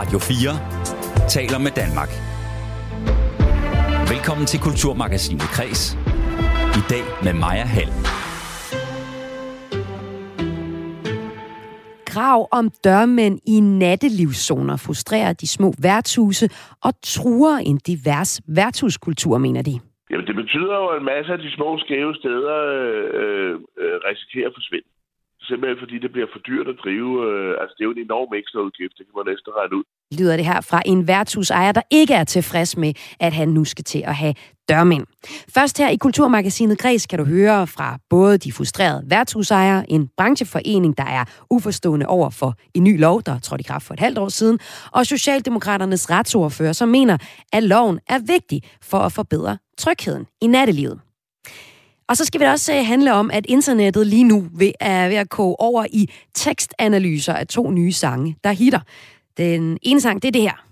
Radio 4 taler med Danmark. Velkommen til Kulturmagasinet Kres. I dag med Maja Hall. Krav om dørmænd i nattelivszoner frustrerer de små værtshuse og truer en divers værtshuskultur, mener de. Jamen, det betyder jo, at en masse af de små skæve steder øh, øh, risikerer at forsvinde. Simpelthen fordi det bliver for dyrt at drive. Øh, altså, det er jo en enorm ekstra udgift. Det kan man næsten regne ud. Lyder det her fra en værtshusejer, der ikke er tilfreds med, at han nu skal til at have dørmænd. Først her i Kulturmagasinet Græs kan du høre fra både de frustrerede værtshusejere, en brancheforening, der er uforstående over for en ny lov, der trådte i kraft for et halvt år siden, og Socialdemokraternes retsordfører, som mener, at loven er vigtig for at forbedre trygheden i nattelivet. Og så skal vi også øh, handle om, at internettet lige nu er ved at koge over i tekstanalyser af to nye sange, der hitter. Den ene sang, det er det her.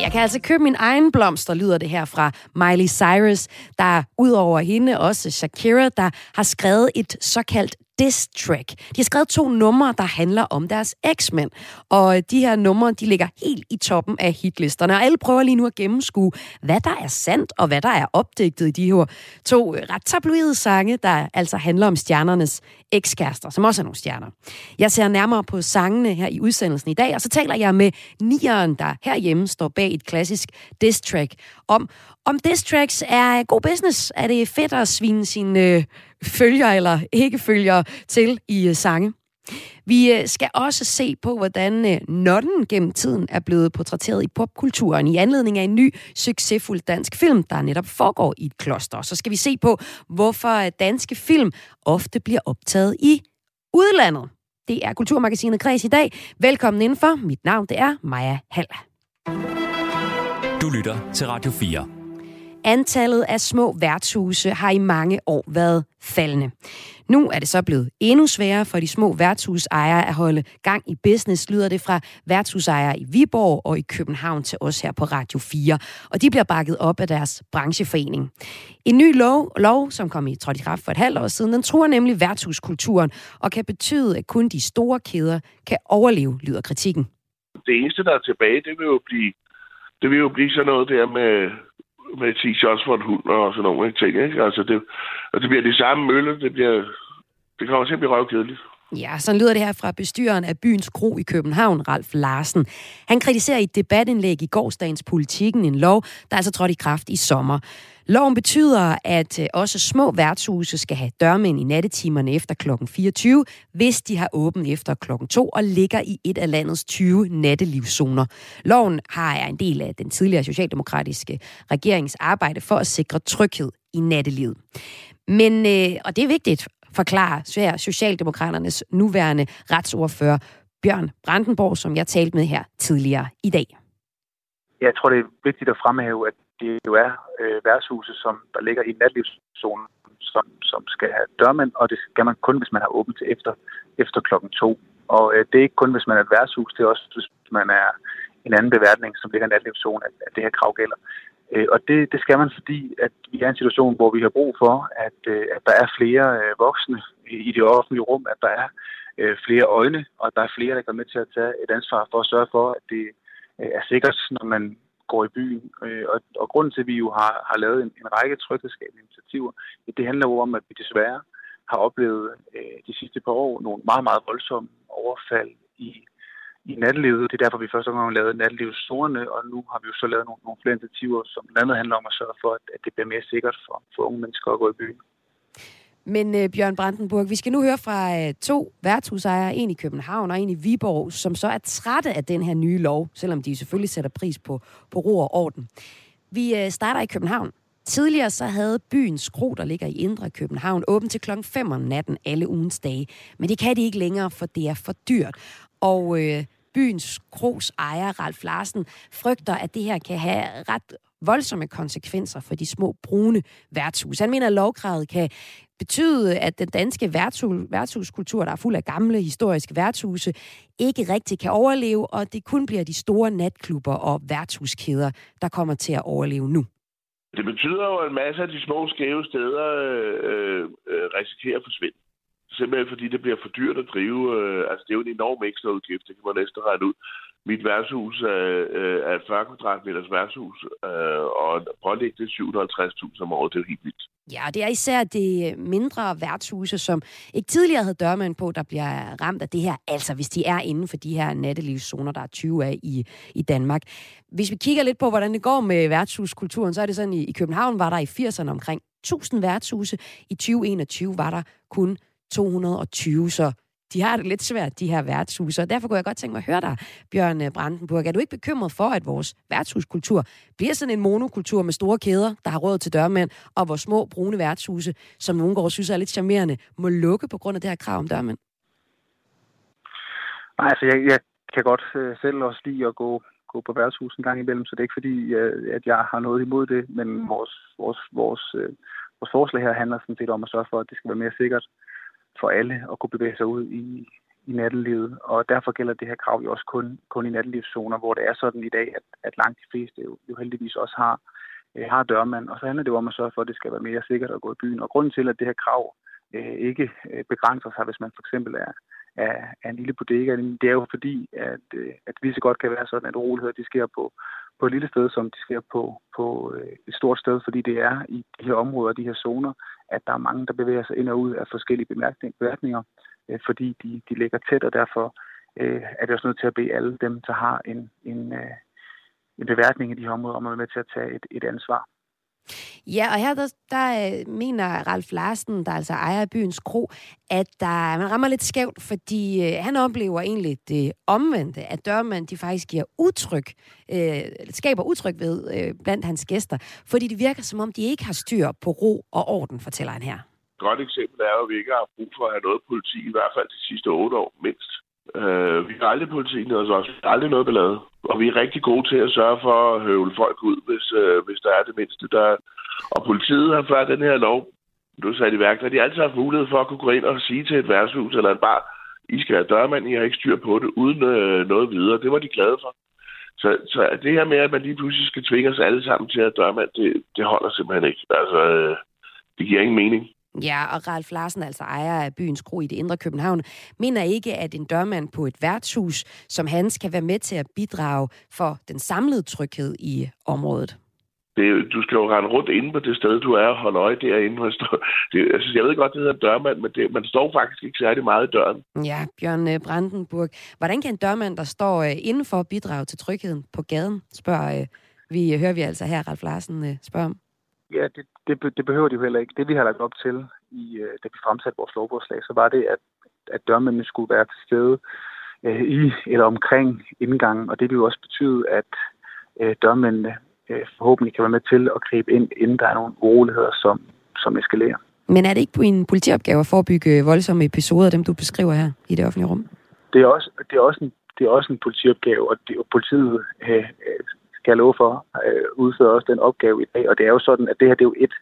Jeg kan altså købe min egen blomster, lyder det her fra Miley Cyrus, der udover hende også Shakira, der har skrevet et såkaldt diss track. De har skrevet to numre, der handler om deres eksmænd. Og øh, de her numre, de ligger helt i toppen af hitlisterne. Og alle prøver lige nu at gennemskue, hvad der er sandt, og hvad der er opdigtet i de her to øh, ret tabloide sange, der altså handler om stjernernes ekskærester, som også er nogle stjerner. Jeg ser nærmere på sangene her i udsendelsen i dag, og så taler jeg med nieren, der herhjemme står bag et klassisk diss track, om om diss tracks er god business. Er det fedt at svine sine øh, følger eller ikke følger til i øh, sange? Vi øh, skal også se på, hvordan øh, nonnen gennem tiden er blevet portrætteret i popkulturen i anledning af en ny, succesfuld dansk film, der netop foregår i et kloster. Så skal vi se på, hvorfor danske film ofte bliver optaget i udlandet. Det er Kulturmagasinet Kreds i dag. Velkommen indenfor. Mit navn det er Maja Hall. Du lytter til Radio 4. Antallet af små værtshuse har i mange år været faldende. Nu er det så blevet endnu sværere for de små værtshusejere at holde gang i business, lyder det fra værtshusejere i Viborg og i København til os her på Radio 4. Og de bliver bakket op af deres brancheforening. En ny lov, lov som kom i trådt i kraft for et halvt år siden, den truer nemlig værtshuskulturen og kan betyde, at kun de store kæder kan overleve, lyder kritikken. Det eneste, der er tilbage, det vil jo blive, det vil jo blive sådan noget der med med 10 shots for en hund og sådan nogle ting. Ikke? Altså det, og det bliver de samme mølle. Det, bliver, det kommer til at blive røvkedeligt. Ja, så lyder det her fra bestyren af byens kro i København, Ralf Larsen. Han kritiserer i et debatindlæg i gårsdagens politikken en lov, der altså trådte i kraft i sommer. Loven betyder, at øh, også små værtshuse skal have dørmænd i nattetimerne efter kl. 24, hvis de har åbent efter kl. 2 og ligger i et af landets 20 nattelivszoner. Loven har er en del af den tidligere socialdemokratiske regerings arbejde for at sikre tryghed i nattelivet. Men, øh, og det er vigtigt, forklarer Socialdemokraternes nuværende retsordfører Bjørn Brandenborg, som jeg talte med her tidligere i dag. Jeg tror, det er vigtigt at fremhæve, at det jo er øh, værtshuse, som der ligger i natlivszonen, som, som skal have dørmænd, og det skal man kun, hvis man har åbent til efter, efter klokken to. Og øh, det er ikke kun, hvis man er et værtshus, det er også, hvis man er en anden beværtning, som ligger i natlivszonen, at, at det her krav gælder. Øh, og det, det skal man, fordi at vi er i en situation, hvor vi har brug for, at, øh, at der er flere øh, voksne i det offentlige rum, at der er øh, flere øjne, og at der er flere, der går med til at tage et ansvar for at sørge for, at det øh, er sikkert, når man går i byen. Øh, og, og grunden til, at vi jo har, har lavet en, en række tryghedsskabende initiativer, det handler jo om, at vi desværre har oplevet øh, de sidste par år nogle meget, meget voldsomme overfald i, i nattelivet. Det er derfor, vi første gang har lavet nattelivszonerne, og nu har vi jo så lavet nogle, nogle flere initiativer, som blandt andet handler om at sørge for, at, at det bliver mere sikkert for, for unge mennesker at gå i byen. Men øh, Bjørn Brandenburg, vi skal nu høre fra øh, to værtshusejere, en i København og en i Viborg, som så er trætte af den her nye lov, selvom de selvfølgelig sætter pris på, på ro og orden. Vi øh, starter i København. Tidligere så havde byens kro, der ligger i Indre København, åben til klokken 5 om natten alle ugens dage. Men det kan de ikke længere, for det er for dyrt. Og øh, byens kros ejer, Ralf Larsen, frygter, at det her kan have ret voldsomme konsekvenser for de små brune værtshus. Han mener, at lovkravet kan betyde, at den danske værtshus, værtshuskultur, der er fuld af gamle historiske værtshuse, ikke rigtig kan overleve, og det kun bliver de store natklubber og værtshuskæder, der kommer til at overleve nu. Det betyder jo, at en masse af de små skæve steder øh, øh, risikerer at forsvinde. Simpelthen fordi det bliver for dyrt at drive. Øh, altså, det er jo en enorm ekstra udgift. Det kan man næsten regne ud. Mit værtshus er, øh, er et 40 kvadratmeters værtshus, øh, og pålægge det 750.000 om året. Det er helt vildt. Ja, det er især det mindre værtshuse, som ikke tidligere havde dørmænd på, der bliver ramt af det her. Altså, hvis de er inden for de her nattelivszoner, der er 20 af i, i Danmark. Hvis vi kigger lidt på, hvordan det går med værtshuskulturen, så er det sådan, i, i København var der i 80'erne omkring 1000 værtshuse. I 2021 var der kun 220, så de har det lidt svært, de her værtshuse. Og derfor kunne jeg godt tænke mig at høre dig, Bjørn øh, Brandenburg. Er du ikke bekymret for, at vores værtshuskultur bliver sådan en monokultur med store kæder, der har råd til dørmænd, og vores små brune værtshuse, som nogle går synes er lidt charmerende, må lukke på grund af det her krav om dørmænd? Nej, altså jeg, jeg kan godt øh, selv også lide at gå, gå på værtshus en gang imellem, så det er ikke fordi, øh, at jeg har noget imod det, men vores, vores, vores, øh, vores forslag her handler sådan set om at sørge for, at det skal være mere sikkert for alle at kunne bevæge sig ud i, i nattelivet. Og derfor gælder det her krav jo også kun, kun i nattelivszoner, hvor det er sådan i dag, at, at langt de fleste jo, jo heldigvis også har, øh, har dørmand. Og så handler det jo om at sørge for, at det skal være mere sikkert at gå i byen. Og grunden til, at det her krav øh, ikke øh, begrænser sig, hvis man for eksempel er, af, af en lille bodega, det er jo fordi, at, øh, at vi så godt kan være sådan, at uroligheder de sker på, på et lille sted, som de sker på, på øh, et stort sted, fordi det er i de her områder, de her zoner, at der er mange, der bevæger sig ind og ud af forskellige bemærkninger, øh, fordi de, de ligger tæt, og derfor øh, er det også nødt til at bede alle dem, der har en, en, øh, en beværtning i de her områder, om at være med til at tage et, et ansvar. Ja, og her der, der øh, mener Ralf Larsen, der altså ejer af byens kro, at der, man rammer lidt skævt, fordi øh, han oplever egentlig det omvendte, at dørmænd de faktisk giver utryg, øh, skaber utryg ved øh, blandt hans gæster, fordi det virker som om, de ikke har styr på ro og orden, fortæller han her. Et godt eksempel er at vi ikke har brug for at have noget politi, i hvert fald de sidste otte år mindst. Øh, vi har aldrig politiet ned hos os. Vi har aldrig noget beladet. Og vi er rigtig gode til at sørge for at høvle folk ud, hvis, øh, hvis der er det mindste. Der... Og politiet har før den her lov, du sagde i værk, der de altid har haft mulighed for at kunne gå ind og sige til et værtshus eller en bar, I skal have dørmand, I har ikke styr på det, uden øh, noget videre. Det var de glade for. Så, så det her med, at man lige pludselig skal tvinge os alle sammen til at dørmand, det, det holder simpelthen ikke. Altså, øh, det giver ingen mening. Ja, og Ralf Larsen, altså ejer af byens kro i det indre København, mener ikke, at en dørmand på et værtshus som hans kan være med til at bidrage for den samlede tryghed i området. Det, du skal jo rende rundt inde på det sted, du er, og holde øje derinde. Man står, det, altså, jeg ved godt, det hedder dørmand, men det, man står faktisk ikke særlig meget i døren. Ja, Bjørn øh, Brandenburg. Hvordan kan en dørmand, der står øh, inden for at bidrage til trygheden på gaden, spørger øh, vi, hører vi altså her, Ralf Larsen spørger om? Ja, det, det, det behøver de jo heller ikke. Det vi har lagt op til, i, øh, da vi fremsatte vores lovforslag, så var det, at, at dørmændene skulle være til stede øh, i eller omkring indgangen, og det vil jo også betyde, at øh, dørmændene øh, forhåbentlig kan være med til at gribe ind, inden der er nogle uroligheder, som, som eskalerer. Men er det ikke en politiopgave at forebygge voldsomme episoder, dem du beskriver her i det offentlige rum? Det er også, det er også, en, det er også en politiopgave, og, det, og politiet øh, skal jeg love for, øh, udfører også den opgave i dag. Og det er jo sådan, at det her det er jo et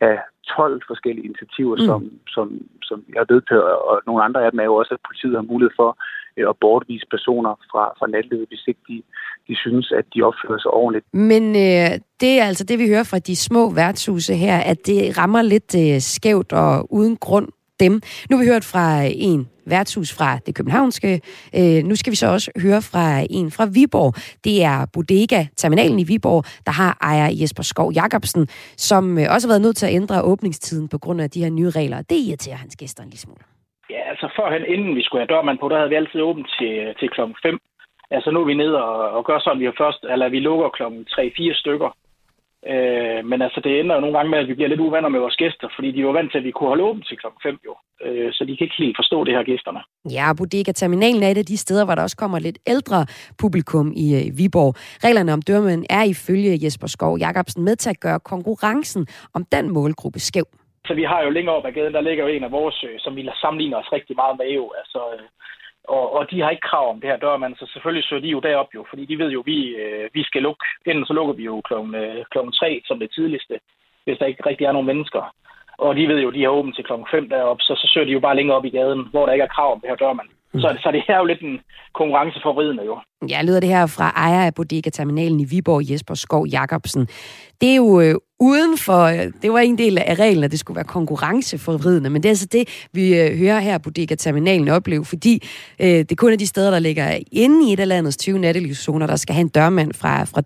af 12 forskellige initiativer, mm. som, som, som jeg har vedtaget, og nogle andre af dem er jo også, at politiet har mulighed for øh, at bortvise personer fra, fra natlivet, hvis ikke de, de synes, at de opfører sig ordentligt. Men øh, det er altså det, vi hører fra de små værtshuse her, at det rammer lidt øh, skævt og uden grund dem. Nu har vi hørt fra en værtshus fra det københavnske. Øh, nu skal vi så også høre fra en fra Viborg. Det er Bodega, terminalen i Viborg, der har ejer Jesper Skov Jacobsen, som øh, også har været nødt til at ændre åbningstiden på grund af de her nye regler. Det irriterer hans gæster en lille smule. Ja, altså førhen, inden vi skulle have dørmand på, der havde vi altid åbent til, til klokken 5. Altså nu er vi nede og, og gør sådan, vi har først, eller vi lukker klokken 3-4 stykker, Øh, men altså, det ender jo nogle gange med, at vi bliver lidt uvenner med vores gæster, fordi de var vant til, at vi kunne holde åbent til klokken 5 jo. Øh, så de kan ikke helt forstå det her gæsterne. Ja, Bodega Terminalen er et af de steder, hvor der også kommer lidt ældre publikum i øh, Viborg. Reglerne om dørmænd er ifølge Jesper Skov Jacobsen med til at gøre konkurrencen om den målgruppe skæv. Så vi har jo længere op ad gaden, der ligger jo en af vores, øh, som vi sammenligner os rigtig meget med jo. Altså, øh, og, og de har ikke krav om det her dørmand, så selvfølgelig søger de jo derop jo, fordi de ved jo, at vi, øh, vi skal lukke. Enten så lukker vi jo klokken, øh, klokken 3 som det tidligste, hvis der ikke rigtig er nogen mennesker. Og de ved jo, at de har åbent til klokken 5 deroppe, så, så søger de jo bare længere op i gaden, hvor der ikke er krav om det her dørmand. Mm. Så, så det er jo lidt en konkurrenceforvridende jo. Ja, lyder det her fra ejer af Bodega-terminalen i Viborg, Jesper Skov Jacobsen. Det er jo øh, uden for, øh, det var en del af reglen, at det skulle være konkurrenceforvridende, men det er altså det, vi øh, hører her på Bodega-terminalen opleve, fordi øh, det er kun af de steder, der ligger inde i et af landets 20 nattelivszoner, der skal have en dørmand fra, fra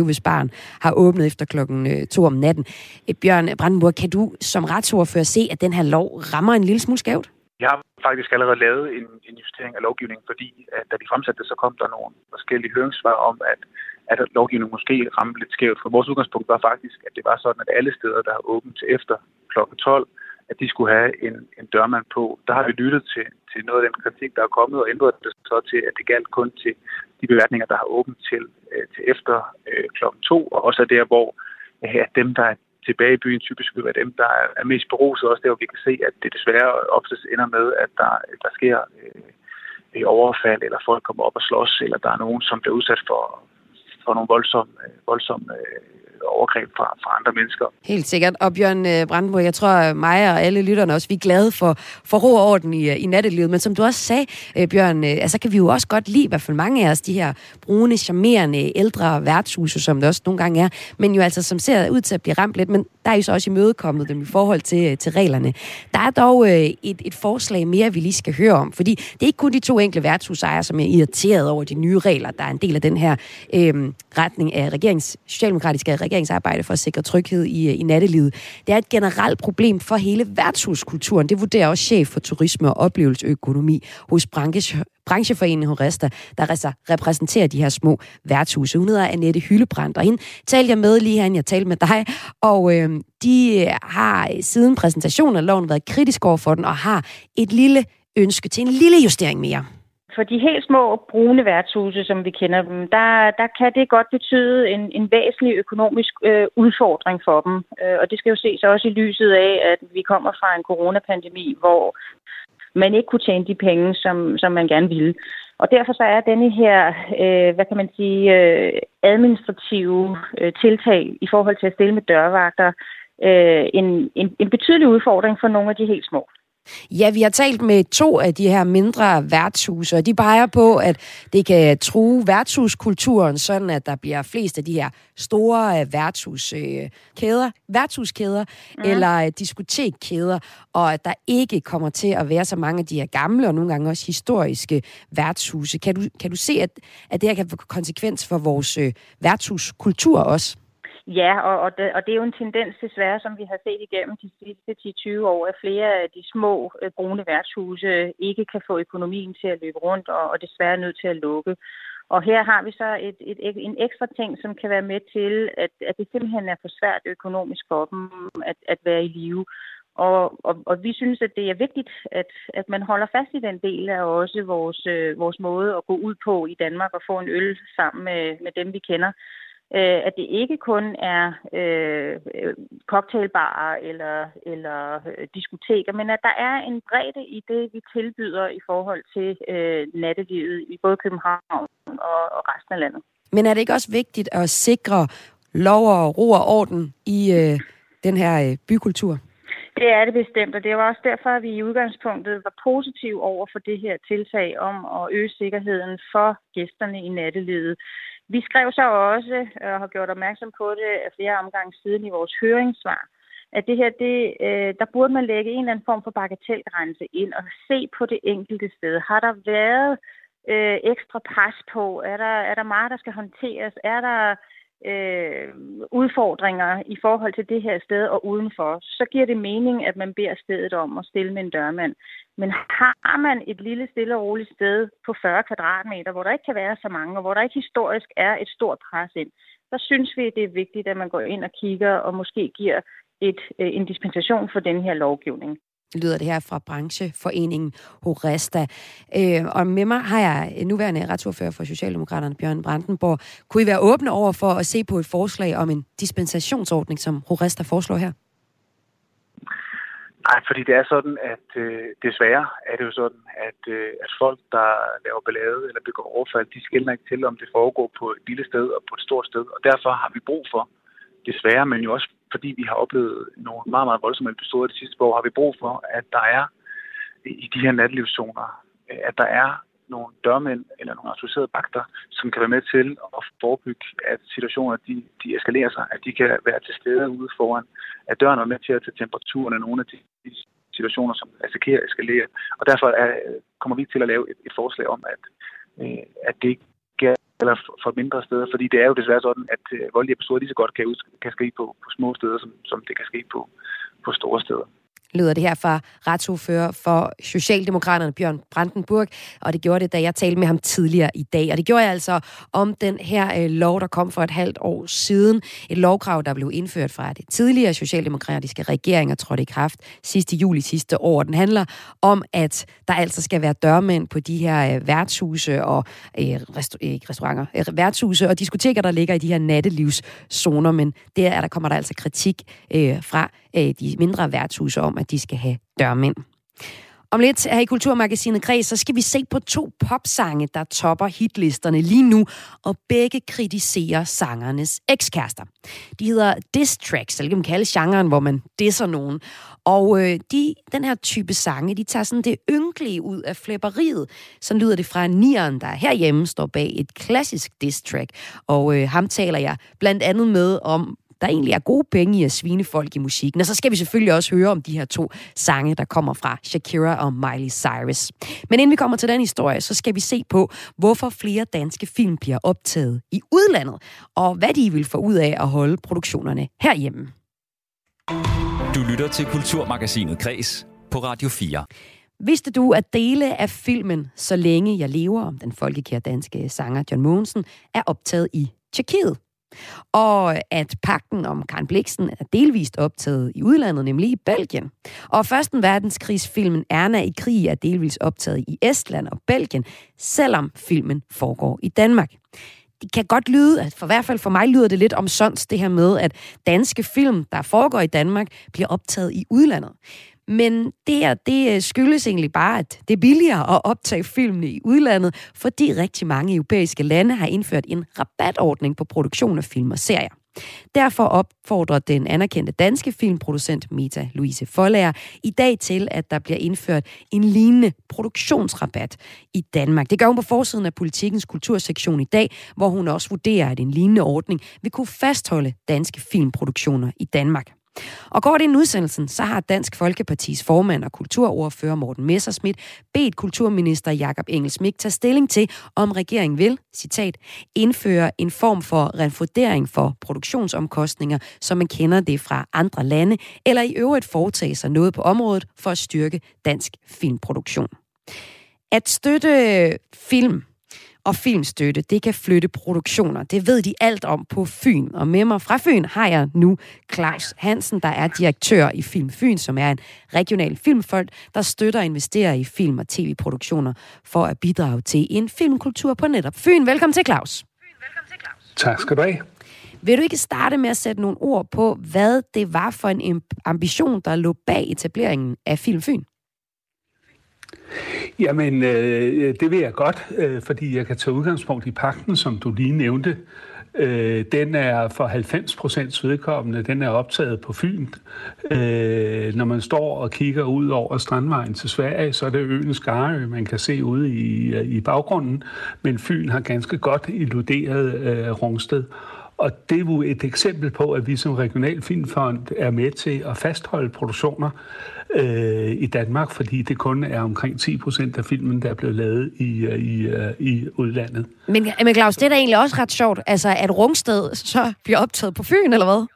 10-24, hvis barn har åbnet efter klokken øh, 2 om natten. Øh, Bjørn Brandenburg, kan du som retsordfører se, at den her lov rammer en lille smule skævt? Vi har faktisk allerede lavet en, en justering af lovgivningen, fordi at da vi fremsatte det, så kom der nogle forskellige høringssvar om, at, at lovgivningen måske ramte lidt skævt. For vores udgangspunkt var faktisk, at det var sådan, at alle steder, der har åbent til efter kl. 12, at de skulle have en, en dørmand på. Der har vi lyttet til, til noget af den kritik, der er kommet, og ændret det så til, at det galt kun til de beværtninger, der har åbent til, øh, til efter øh, kl. 2, og også der, hvor at dem, der er tilbage i byen typisk vil være dem, der er mest beruset. Også der, hvor vi kan se, at det desværre oftest ender med, at der, der sker øh, overfald, eller folk kommer op og slås, eller der er nogen, som bliver udsat for, for nogle voldsomme, øh, voldsomme øh, overgreb fra, fra andre mennesker. Helt sikkert. Og Bjørn øh, Brandenburg, jeg tror mig og alle lytterne også, vi er glade for, for ro og orden i, i nattelivet. Men som du også sagde, Bjørn, altså kan vi jo også godt lide, i hvert fald mange af os, de her brune, charmerende, ældre værtshuse, som det også nogle gange er, men jo altså som ser ud til at blive ramt lidt, men der er jo så også imødekommet dem i forhold til, til reglerne. Der er dog et, et forslag mere, vi lige skal høre om, fordi det er ikke kun de to enkle værtshusejere, som er irriteret over de nye regler, der er en del af den her øh, retning af regerings, socialdemokratiske regeringsarbejde for at sikre tryghed i, øh, i nattelivet. Det er et generelt problem for hele værtshuskulturen. Det vurderer også chef for turisme og oplevelseøkonomi hos branche, brancheforeningen Horesta, der altså repræsenterer de her små værtshuse. Hun hedder Annette Hyllebrandt, og hende talte jeg med lige her, jeg talte med dig, og øh, de har siden præsentationen af loven været kritisk over for den, og har et lille ønske til en lille justering mere. For de helt små brune værtshuse, som vi kender dem, der, der kan det godt betyde en, en væsentlig økonomisk øh, udfordring for dem. Øh, og det skal jo ses også i lyset af, at vi kommer fra en coronapandemi, hvor man ikke kunne tjene de penge, som, som man gerne ville. Og derfor så er denne her, øh, hvad kan man sige, øh, administrative øh, tiltag i forhold til at stille med dørvagter, øh, en, en, en betydelig udfordring for nogle af de helt små. Ja, vi har talt med to af de her mindre værtshuse, og de peger på, at det kan true værtshuskulturen, sådan at der bliver flest af de her store øh, værtshuskæder, øh, værtshuskæder mm. eller øh, diskotekkæder, og at der ikke kommer til at være så mange af de her gamle og nogle gange også historiske værtshuse. Kan du, kan du se, at, at det her kan få konsekvens for vores værtshuskultur også? Ja, og, og, det, og det er jo en tendens desværre, som vi har set igennem de sidste 10-20 år, at flere af de små øh, brune værtshuse ikke kan få økonomien til at løbe rundt, og, og desværre er nødt til at lukke. Og her har vi så et, et, et, en ekstra ting, som kan være med til, at, at det simpelthen er for svært økonomisk for dem at, at være i live. Og, og, og vi synes, at det er vigtigt, at, at man holder fast i den del af også vores, øh, vores måde at gå ud på i Danmark og få en øl sammen med, med dem, vi kender øh, at det ikke kun er øh, cocktailbarer eller, eller øh, diskoteker, men at der er en bredde i det, vi tilbyder i forhold til øh, nattelivet i både København og, og resten af landet. Men er det ikke også vigtigt at sikre lov og ro og orden i øh, den her øh, bykultur? Det er det bestemt, og det var også derfor, at vi i udgangspunktet var positive over for det her tiltag om at øge sikkerheden for gæsterne i nattelivet. Vi skrev så også, og har gjort opmærksom på det flere omgange siden i vores høringssvar, at det her, det, øh, der burde man lægge en eller anden form for bagatelgrænse ind og se på det enkelte sted. Har der været øh, ekstra pres på? Er der, er der meget, der skal håndteres? Er der øh, udfordringer i forhold til det her sted og udenfor, så giver det mening, at man beder stedet om at stille med en dørmand. Men har man et lille stille og roligt sted på 40 kvadratmeter, hvor der ikke kan være så mange, og hvor der ikke historisk er et stort pres ind, så synes vi, det er vigtigt, at man går ind og kigger og måske giver et, øh, en dispensation for den her lovgivning lyder det her fra brancheforeningen Horesta. Øh, og med mig har jeg nuværende retsordfører for Socialdemokraterne, Bjørn Brandenborg. Kunne I være åbne over for at se på et forslag om en dispensationsordning, som Horesta foreslår her? Nej, fordi det er sådan, at øh, desværre er det jo sådan, at, øh, at folk, der laver ballade eller begår overfald, de skiller ikke til, om det foregår på et lille sted og på et stort sted. Og derfor har vi brug for, desværre, men jo også fordi vi har oplevet nogle meget, meget voldsomme episoder de sidste år, har vi brug for, at der er i de her natlivszoner øh, at der er nogle dørmænd eller nogle autoriserede bagter, som kan være med til at forebygge, at situationer de, de eskalerer sig, at de kan være til stede ude foran, at døren er med til at tage temperaturen af nogle af de, de situationer, som risikerer at eskalere. Og derfor er, øh, kommer vi til at lave et, et forslag om, at, øh, at det ikke eller for mindre steder, fordi det er jo desværre sådan, at øh, voldelige episoder lige så godt kan, kan ske på, på små steder, som, som det kan ske på, på store steder lyder det her fra retsordfører for Socialdemokraterne, Bjørn Brandenburg, og det gjorde det, da jeg talte med ham tidligere i dag. Og det gjorde jeg altså om den her øh, lov, der kom for et halvt år siden. Et lovkrav, der blev indført fra det tidligere socialdemokratiske regering og trådte i kraft sidste juli sidste år. Den handler om, at der altså skal være dørmænd på de her øh, værtshuse og øh, resta- øh, ikke restauranter, øh, værtshuse og diskoteker, der ligger i de her nattelivszoner. Men der, er, der kommer der altså kritik øh, fra Øh, de mindre værtshuse om, at de skal have dørmænd. Om lidt her i Kulturmagasinet Kreds, så skal vi se på to popsange, der topper hitlisterne lige nu, og begge kritiserer sangernes ekskærester. De hedder diss tracks, eller kan man kalde genren, hvor man disser nogen. Og øh, de, den her type sange, de tager sådan det ynkelige ud af flæpperiet. Så lyder det fra Nieren, der herhjemme står bag et klassisk diss track. Og øh, ham taler jeg blandt andet med om, der egentlig er gode penge i at svine folk i musikken. Og så skal vi selvfølgelig også høre om de her to sange, der kommer fra Shakira og Miley Cyrus. Men inden vi kommer til den historie, så skal vi se på, hvorfor flere danske film bliver optaget i udlandet, og hvad de vil få ud af at holde produktionerne herhjemme. Du lytter til Kulturmagasinet Kres på Radio 4. Vidste du, at dele af filmen Så længe jeg lever, om den folkekære danske sanger John Mogensen, er optaget i Tjekkiet? Og at pakken om Karen Bliksen er delvist optaget i udlandet, nemlig i Belgien. Og først verdenskrigsfilmen Erna i krig er delvist optaget i Estland og Belgien, selvom filmen foregår i Danmark. Det kan godt lyde, at for hvert fald for mig lyder det lidt omsonst, det her med, at danske film, der foregår i Danmark, bliver optaget i udlandet. Men det her, det øh, skyldes egentlig bare, at det er billigere at optage filmene i udlandet, fordi rigtig mange europæiske lande har indført en rabatordning på produktion af film og serier. Derfor opfordrer den anerkendte danske filmproducent Meta Louise Follager i dag til, at der bliver indført en lignende produktionsrabat i Danmark. Det gør hun på forsiden af politikens kultursektion i dag, hvor hun også vurderer, at en lignende ordning vil kunne fastholde danske filmproduktioner i Danmark. Og går det ind udsendelsen, så har Dansk Folkepartis formand og kulturordfører Morten Messerschmidt bedt kulturminister Jakob Engelsmik tage stilling til, om regeringen vil, citat, indføre en form for refundering for produktionsomkostninger, som man kender det fra andre lande, eller i øvrigt foretage sig noget på området for at styrke dansk filmproduktion. At støtte film og filmstøtte, det kan flytte produktioner. Det ved de alt om på Fyn. Og med mig fra Fyn har jeg nu Claus Hansen, der er direktør i Film Fyn, som er en regional filmfond, der støtter og investerer i film- og tv-produktioner for at bidrage til en filmkultur på netop Fyn. Velkommen til, Claus. Tak skal du have. Vil du ikke starte med at sætte nogle ord på, hvad det var for en ambition, der lå bag etableringen af Film Fyn? Jamen, øh, øh det vil jeg godt, øh, fordi jeg kan tage udgangspunkt i pakten, som du lige nævnte. Øh, den er for 90 procents vedkommende, den er optaget på Fyn. Øh, når man står og kigger ud over Strandvejen til Sverige, så er det øen Skarø, man kan se ude i, øh, i baggrunden. Men Fyn har ganske godt illuderet øh, Rungsted. Og det er jo et eksempel på, at vi som Regional Filmfond er med til at fastholde produktioner øh, i Danmark, fordi det kun er omkring 10 procent af filmen, der er blevet lavet i, øh, i, øh, i udlandet. Men, men Claus, det er da egentlig også ret sjovt, altså at Rungsted så bliver optaget på Fyn, eller hvad?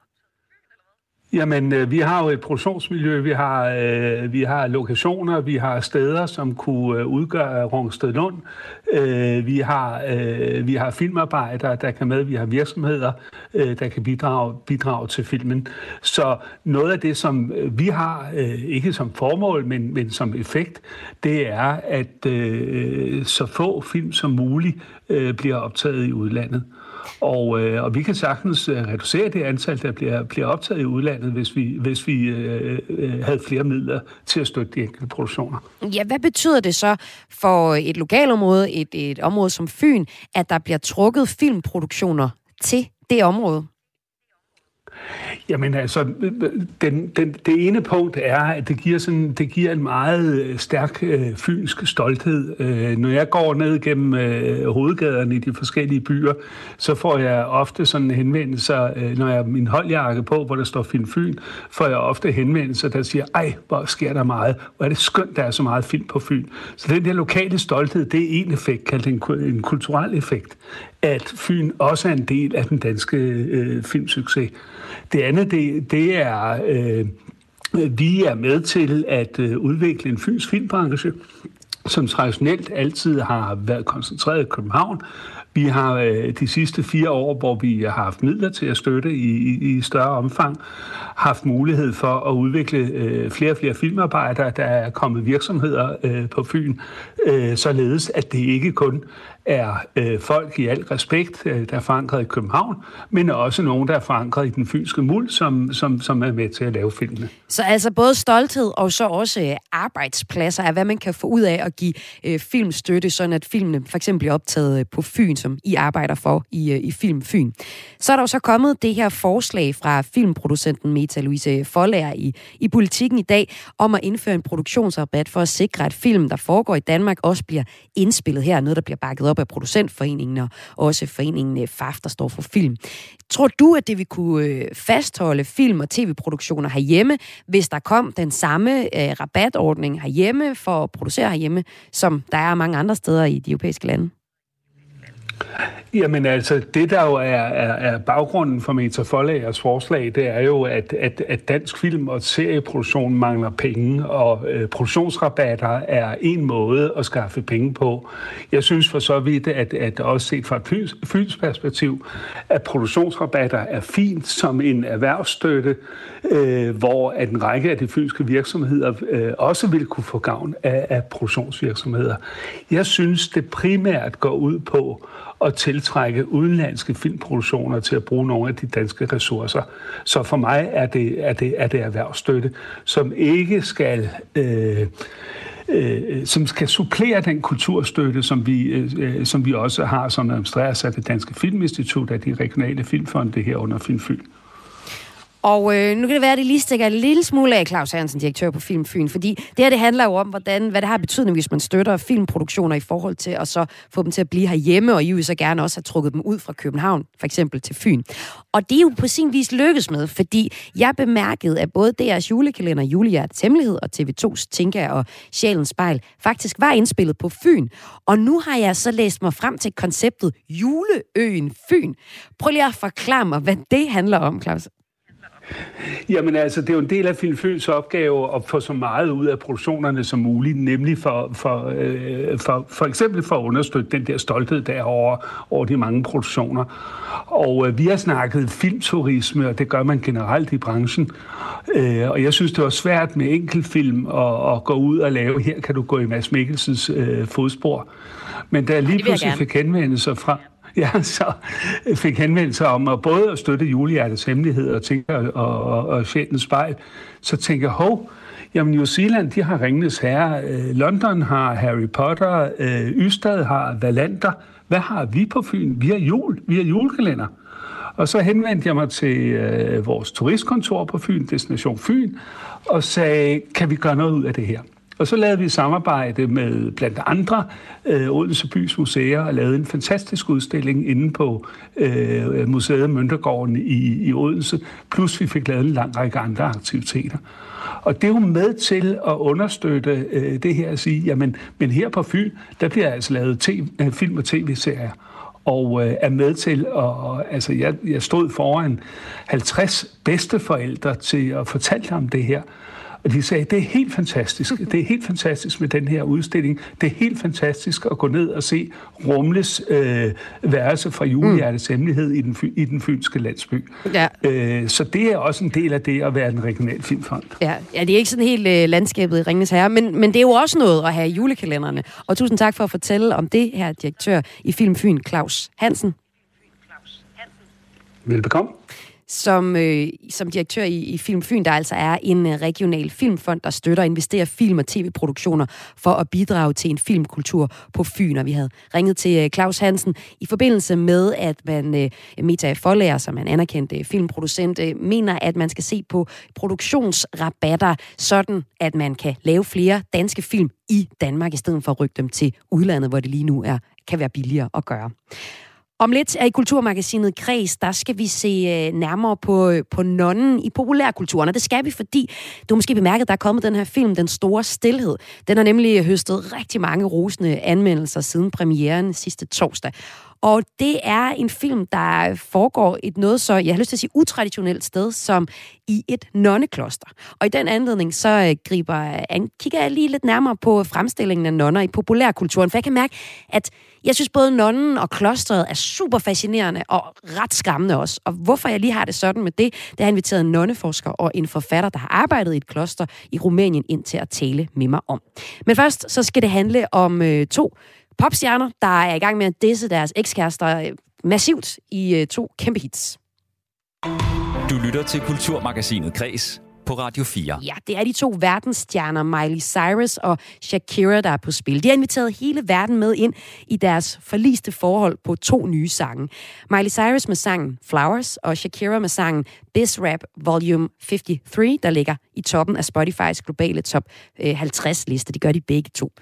Jamen, øh, vi har jo et produktionsmiljø, vi har, øh, vi har lokationer, vi har steder, som kunne øh, udgøre Rungsted Lund. Øh, vi, har, øh, vi har filmarbejdere, der kan med, vi har virksomheder, øh, der kan bidrage, bidrage til filmen. Så noget af det, som øh, vi har, øh, ikke som formål, men, men som effekt, det er, at øh, så få film som muligt øh, bliver optaget i udlandet. Og, øh, og vi kan sagtens øh, reducere det antal, der bliver, bliver optaget i udlandet, hvis vi, hvis vi øh, øh, havde flere midler til at støtte de enkelte produktioner. Ja, hvad betyder det så for et lokalområde, et, et område som Fyn, at der bliver trukket filmproduktioner til det område? Jamen altså, den, den, det ene punkt er, at det giver, sådan, det giver en meget øh, stærk øh, fynsk stolthed. Øh, når jeg går ned gennem øh, hovedgaderne i de forskellige byer, så får jeg ofte sådan henvendelser, øh, når jeg har min holdjakke på, hvor der står Film Fyn, får jeg ofte henvendelser, der siger, ej, hvor sker der meget, hvor er det skønt, der er så meget film på Fyn. Så den der lokale stolthed, det er en effekt, kaldt en, en kulturel effekt, at Fyn også er en del af den danske øh, filmsucces. Det andet, det, det er, øh, vi er med til at øh, udvikle en fyns filmbranche, som traditionelt altid har været koncentreret i København. Vi har øh, de sidste fire år, hvor vi har haft midler til at støtte i, i, i større omfang, haft mulighed for at udvikle øh, flere og flere filmarbejdere. Der er kommet virksomheder øh, på Fyn, øh, således at det ikke kun er øh, folk i al respekt, øh, der er forankret i København, men også nogen, der er forankret i den fynske muld, som, som, som er med til at lave filmene. Så altså både stolthed og så også øh, arbejdspladser er, hvad man kan få ud af at give øh, filmstøtte, sådan at filmene for eksempel bliver optaget øh, på Fyn, som I arbejder for i, øh, i Film Fyn. Så er der jo så kommet det her forslag fra filmproducenten Meta Louise Forlager i, i politikken i dag, om at indføre en produktionsrabat for at sikre, at film, der foregår i Danmark, også bliver indspillet her. Noget, der bliver bakket op af producentforeningen og også foreningen øh, FAF, der står for film. Tror du, at det vil kunne øh, fastholde film- og tv-produktioner herhjemme, hvis der kom den samme øh, rabatordning herhjemme for at producere herhjemme, som der er mange andre steder i de europæiske lande? Jamen altså, det der jo er, er, er baggrunden for Meta Forlagers forslag, det er jo, at, at, at dansk film og serieproduktion mangler penge, og øh, produktionsrabatter er en måde at skaffe penge på. Jeg synes for så vidt, at, at også set fra et fyns, fyns perspektiv, at produktionsrabatter er fint som en erhvervsstøtte, øh, hvor at en række af de fynske virksomheder øh, også vil kunne få gavn af, af produktionsvirksomheder. Jeg synes, det primært går ud på at tiltrække udenlandske filmproduktioner til at bruge nogle af de danske ressourcer. Så for mig er det, er det, er det erhvervsstøtte, som ikke skal... Øh, øh, som skal supplere den kulturstøtte, som vi, øh, som vi også har, som administreres af det Danske Filminstitut, af de regionale filmfonde her under Filmfyn. Og øh, nu kan det være, at det lige stikker en lille smule af Claus Hansen, direktør på Film Fyn, fordi det her det handler jo om, hvordan, hvad det har betydning, hvis man støtter filmproduktioner i forhold til at så få dem til at blive herhjemme, og I vil så gerne også have trukket dem ud fra København, for eksempel til Fyn. Og det er jo på sin vis lykkes med, fordi jeg bemærkede, at både deres julekalender, Julehjertets Hemmelighed og TV2's Tinka og Sjælens Spejl faktisk var indspillet på Fyn. Og nu har jeg så læst mig frem til konceptet Juleøen Fyn. Prøv lige at forklare mig, hvad det handler om, Claus. Jamen altså, det er jo en del af Filmfyns opgave at få så meget ud af produktionerne som muligt, nemlig for, for, øh, for, for eksempel for at understøtte den der stolthed der over, over de mange produktioner. Og øh, vi har snakket filmturisme, og det gør man generelt i branchen. Øh, og jeg synes, det var svært med enkeltfilm at, at gå ud og lave, her kan du gå i Mads Mikkelsens øh, fodspor. Men jeg lige pludselig fik henvendelser fra, ja, så fik henvendelse om at både at støtte Julehjertets hemmelighed og, tænke, og, og, og Sjælens spejl, så tænker jeg, hov, Jamen, New Zealand, de har Ringnes Herre. Øh, London har Harry Potter. Øh, Ystad har Valander. Hvad har vi på Fyn? Vi har jul. Vi har julekalender. Og så henvendte jeg mig til øh, vores turistkontor på Fyn, Destination Fyn, og sagde, kan vi gøre noget ud af det her? Og så lavede vi samarbejde med blandt andre øh, Odense Bys Museer og lavede en fantastisk udstilling inde på øh, Museet Møntergården i, i Odense. Plus vi fik lavet en lang række andre aktiviteter. Og det er jo med til at understøtte øh, det her at sige, jamen, men her på Fyn, der bliver altså lavet TV, øh, film og tv-serier og øh, er med til at, altså jeg, jeg stod foran 50 bedsteforældre til at fortælle om det her, og de sagde, det er helt fantastisk. Det er helt fantastisk med den her udstilling. Det er helt fantastisk at gå ned og se Rumles øh, værelse fra julehjertets mm. hemmelighed i den, i den fynske landsby. Ja. Øh, så det er også en del af det at være en regional filmfond. Ja, ja det er ikke sådan helt øh, landskabet i Ringens Herre, men, men det er jo også noget at have julekalenderne. Og tusind tak for at fortælle om det her direktør i Film Fyn, Claus Hansen. Velbekomme som, øh, som direktør i, i Film Fyn, der altså er en øh, regional filmfond, der støtter og investerer film- og tv-produktioner for at bidrage til en filmkultur på Fyn. Og vi havde ringet til øh, Claus Hansen i forbindelse med, at man, øh, Meta Forlærer, som er en anerkendt øh, filmproducent, øh, mener, at man skal se på produktionsrabatter, sådan at man kan lave flere danske film i Danmark, i stedet for at rykke dem til udlandet, hvor det lige nu er, kan være billigere at gøre. Om lidt er i Kulturmagasinet Kreds, der skal vi se øh, nærmere på, øh, på nonnen i populærkulturen, og det skal vi, fordi du måske bemærket, at der er kommet den her film, Den Store Stilhed. Den har nemlig høstet rigtig mange rosende anmeldelser siden premieren sidste torsdag. Og det er en film, der foregår et noget så, jeg har lyst til at sige, utraditionelt sted, som i et nonnekloster. Og i den anledning, så øh, griber, an, kigger jeg lige lidt nærmere på fremstillingen af nonner i populærkulturen, for jeg kan mærke, at jeg synes både nonnen og klosteret er super fascinerende og ret skræmmende også. Og hvorfor jeg lige har det sådan med det, det har inviteret en nonneforsker og en forfatter, der har arbejdet i et kloster i Rumænien, ind til at tale med mig om. Men først så skal det handle om øh, to popstjerner, der er i gang med at disse deres ekskærester øh, massivt i øh, to kæmpe hits. Du lytter til Kulturmagasinet Kres på Radio 4. Ja, det er de to verdensstjerner, Miley Cyrus og Shakira, der er på spil. De har inviteret hele verden med ind i deres forliste forhold på to nye sange. Miley Cyrus med sangen Flowers, og Shakira med sangen This Rap Volume 53, der ligger i toppen af Spotifys globale top øh, 50-liste. De gør de begge to.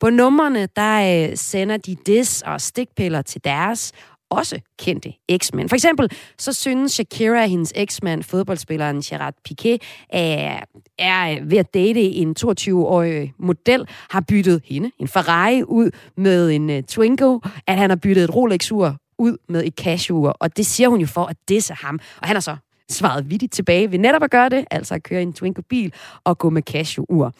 På numrene, der øh, sender de dis og stikpiller til deres også kendte eksmænd. For eksempel så synes Shakira, at hendes eksmand, fodboldspilleren Gerard Piqué, er, er ved at date en 22-årig model, har byttet hende, en Ferrari, ud med en uh, Twingo, at han har byttet et Rolex-ur ud med et Casio-ur, og det siger hun jo for at disse ham. Og han har så svaret vidtigt tilbage ved netop at gøre det, altså at køre en Twingo-bil og gå med Casio-ur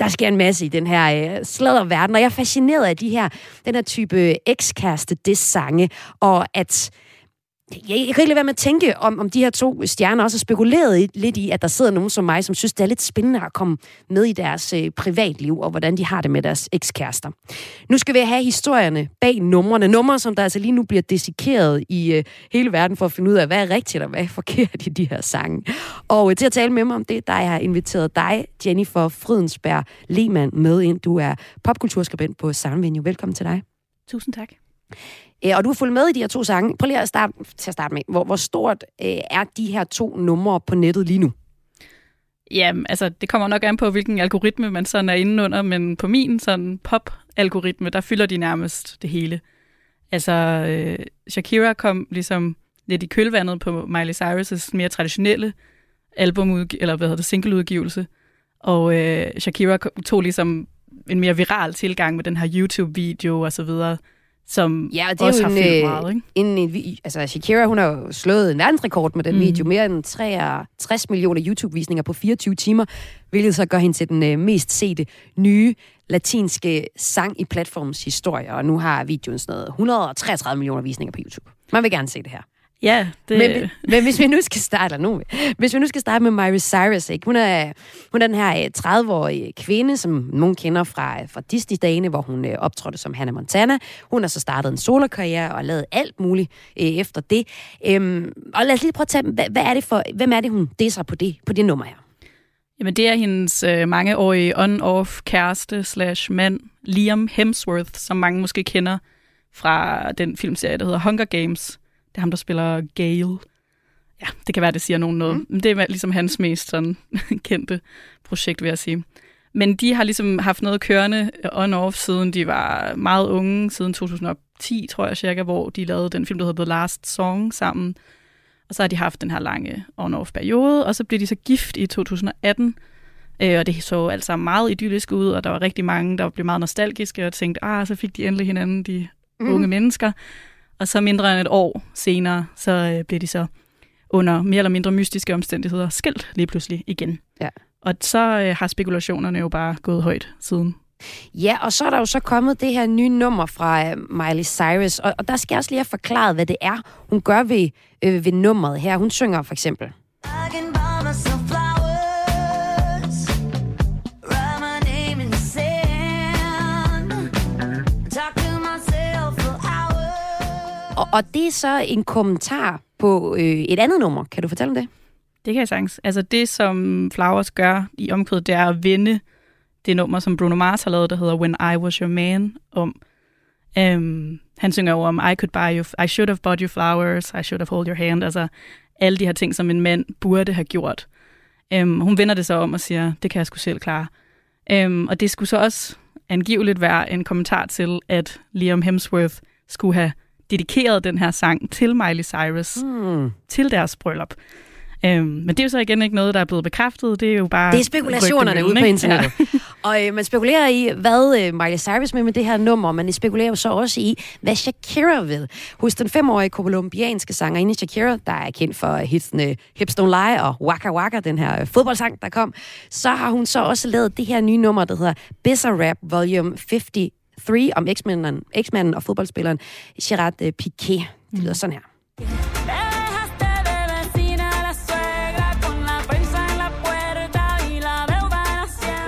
der sker en masse i den her øh, sladderverden, og jeg er fascineret af de her, den her type ekskæreste sange og at jeg, jeg kan ikke lade være med at tænke, om, om de her to stjerner også har spekuleret i, lidt i, at der sidder nogen som mig, som synes, det er lidt spændende at komme med i deres øh, privatliv, og hvordan de har det med deres ekskærester. Nu skal vi have historierne bag numrene. Numre, som der altså lige nu bliver desikeret i øh, hele verden for at finde ud af, hvad er rigtigt og hvad er forkert i de her sange. Og øh, til at tale med mig om det, der jeg har inviteret dig, Jennifer Fridensberg Lehmann, med ind. Du er popkulturskribent på Soundvenue. Velkommen til dig. Tusind tak. Øh, og du har fulgt med i de her to sange. Prøv lige at starte, til at starte med. Hvor, hvor stort øh, er de her to numre på nettet lige nu? Jamen, altså, det kommer nok an på, hvilken algoritme man sådan er inde under, men på min sådan pop-algoritme, der fylder de nærmest det hele. Altså, øh, Shakira kom ligesom lidt i kølvandet på Miley Cyrus' mere traditionelle album, eller hvad hedder det, singleudgivelse. Og øh, Shakira tog ligesom en mere viral tilgang med den her YouTube-video og så videre, som ja, det er også jo har en, fyldt meget, ikke? En, en, altså, Shakira, hun har jo slået en verdensrekord med den mm. video. Mere end 63 millioner YouTube-visninger på 24 timer, hvilket så gør hende til den øh, mest sete nye latinske sang i platformens historie. Og nu har videoen sådan noget 133 millioner visninger på YouTube. Man vil gerne se det her. Ja, det... Men, men hvis vi nu skal starte nu, hvis vi nu skal starte med Miley Cyrus, ikke? Hun, er, hun er den her 30-årige øh, kvinde, som nogen kender fra, fra Disney-dagene, hvor hun øh, optrådte som Hannah Montana. Hun har så startet en solokarriere og lavet alt muligt øh, efter det. Øhm, og lad os lige prøve at tage, hvad, hvad er det for, hvem er det, hun disser på det, på det nummer her? Jamen, det er hendes øh, mangeårige on-off kæreste slash mand, Liam Hemsworth, som mange måske kender fra den filmserie, der hedder Hunger Games, det er ham, der spiller Gale. Ja, det kan være, det siger nogen noget. Mm. Men det er ligesom hans mest sådan, kendte projekt, vil jeg sige. Men de har ligesom haft noget kørende on-off, siden de var meget unge, siden 2010, tror jeg cirka, hvor de lavede den film, der hedder The Last Song sammen. Og så har de haft den her lange on-off periode, og så blev de så gift i 2018. Øh, og det så altså meget idyllisk ud, og der var rigtig mange, der blev meget nostalgiske og tænkte, ah, så fik de endelig hinanden, de mm. unge mennesker. Og så mindre end et år senere, så øh, bliver de så under mere eller mindre mystiske omstændigheder skilt lige pludselig igen. Ja. Og så øh, har spekulationerne jo bare gået højt siden. Ja, og så er der jo så kommet det her nye nummer fra øh, Miley Cyrus, og, og der skal jeg også lige have forklaret, hvad det er, hun gør ved, øh, ved nummeret her. Hun synger for eksempel. Og, og det er så en kommentar på øh, et andet nummer. Kan du fortælle om det? Det kan jeg sagtens. Altså det, som Flowers gør i omkødet, det er at vende det nummer, som Bruno Mars har lavet, der hedder When I Was Your Man, om. øhm, han synger jo om, I could buy you, I should have bought you flowers, I should have hold your hand, altså alle de her ting, som en mand burde have gjort. Øhm, hun vender det så om og siger, det kan jeg sgu selv klare. Øhm, og det skulle så også angiveligt være en kommentar til, at Liam Hemsworth skulle have dedikeret den her sang til Miley Cyrus, mm. til deres bryllup. Øhm, men det er jo så igen ikke noget, der er blevet bekræftet. Det er jo bare... Det er spekulationerne ude på internettet. Ja. og øh, man spekulerer i, hvad øh, Miley Cyrus med med det her nummer. Man spekulerer så også i, hvad Shakira vil. Hos den femårige kolumbianske sangerinde Shakira, der er kendt for øh, hitsene Hips Don't Lie og Waka Waka, den her øh, fodboldsang, der kom, så har hun så også lavet det her nye nummer, der hedder Bizarrap Volume 50 3 om eksmanden, eksmanden og fodboldspilleren Gerard eh, Piqué. Det lyder mm. sådan her.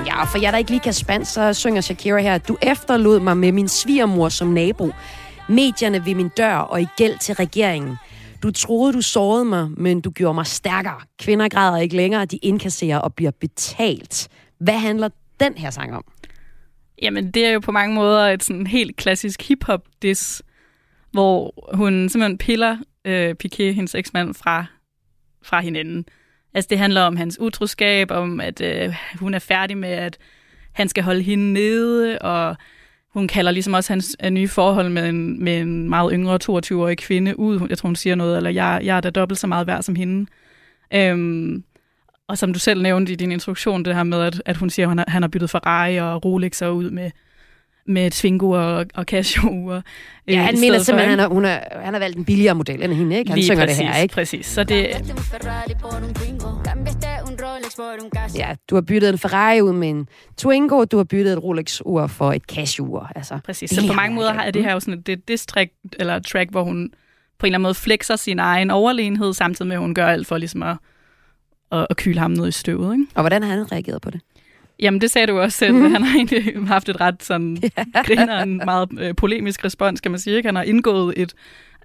Ja, og for jeg der ikke lige kan spansk, så synger Shakira her, du efterlod mig med min svigermor som nabo. Medierne ved min dør og i gæld til regeringen. Du troede, du sårede mig, men du gjorde mig stærkere. Kvinder græder ikke længere, de indkasserer og bliver betalt. Hvad handler den her sang om? Jamen, det er jo på mange måder et sådan helt klassisk hip-hop-diss, hvor hun simpelthen piller øh, Piqué, hendes eksmand, fra, fra hinanden. Altså, det handler om hans utroskab, om at øh, hun er færdig med, at han skal holde hende nede, og hun kalder ligesom også hans øh, nye forhold med en, med en meget yngre 22-årig kvinde ud. Jeg tror, hun siger noget, eller jeg, jeg er da dobbelt så meget værd som hende. Øhm, og som du selv nævnte i din introduktion, det her med, at, at hun siger, at han har, han har byttet Ferrari og Rolex og ud med, med Twingo og, og Casio-ure. Ja, han mener simpelthen, at han har, hun er, han har valgt en billigere model end hende, ikke? Han Lige synger præcis, det her, ikke? præcis. Så det, Casio. Ja, du har byttet en Ferrari ud med en Twingo, du har byttet et Rolex-ur for et Casio-ur. Altså, Præcis. Så på mange måder har det her jo sådan et, det diss track, eller et track, hvor hun på en eller anden måde flexer sin egen overlegenhed, samtidig med, at hun gør alt for ligesom at, at, at kyle ham ned i støvet. Ikke? Og hvordan har han reageret på det? Jamen, det sagde du også selv. Han har egentlig haft et ret sådan, griner en meget øh, polemisk respons, kan man sige. Ikke? Han har indgået et,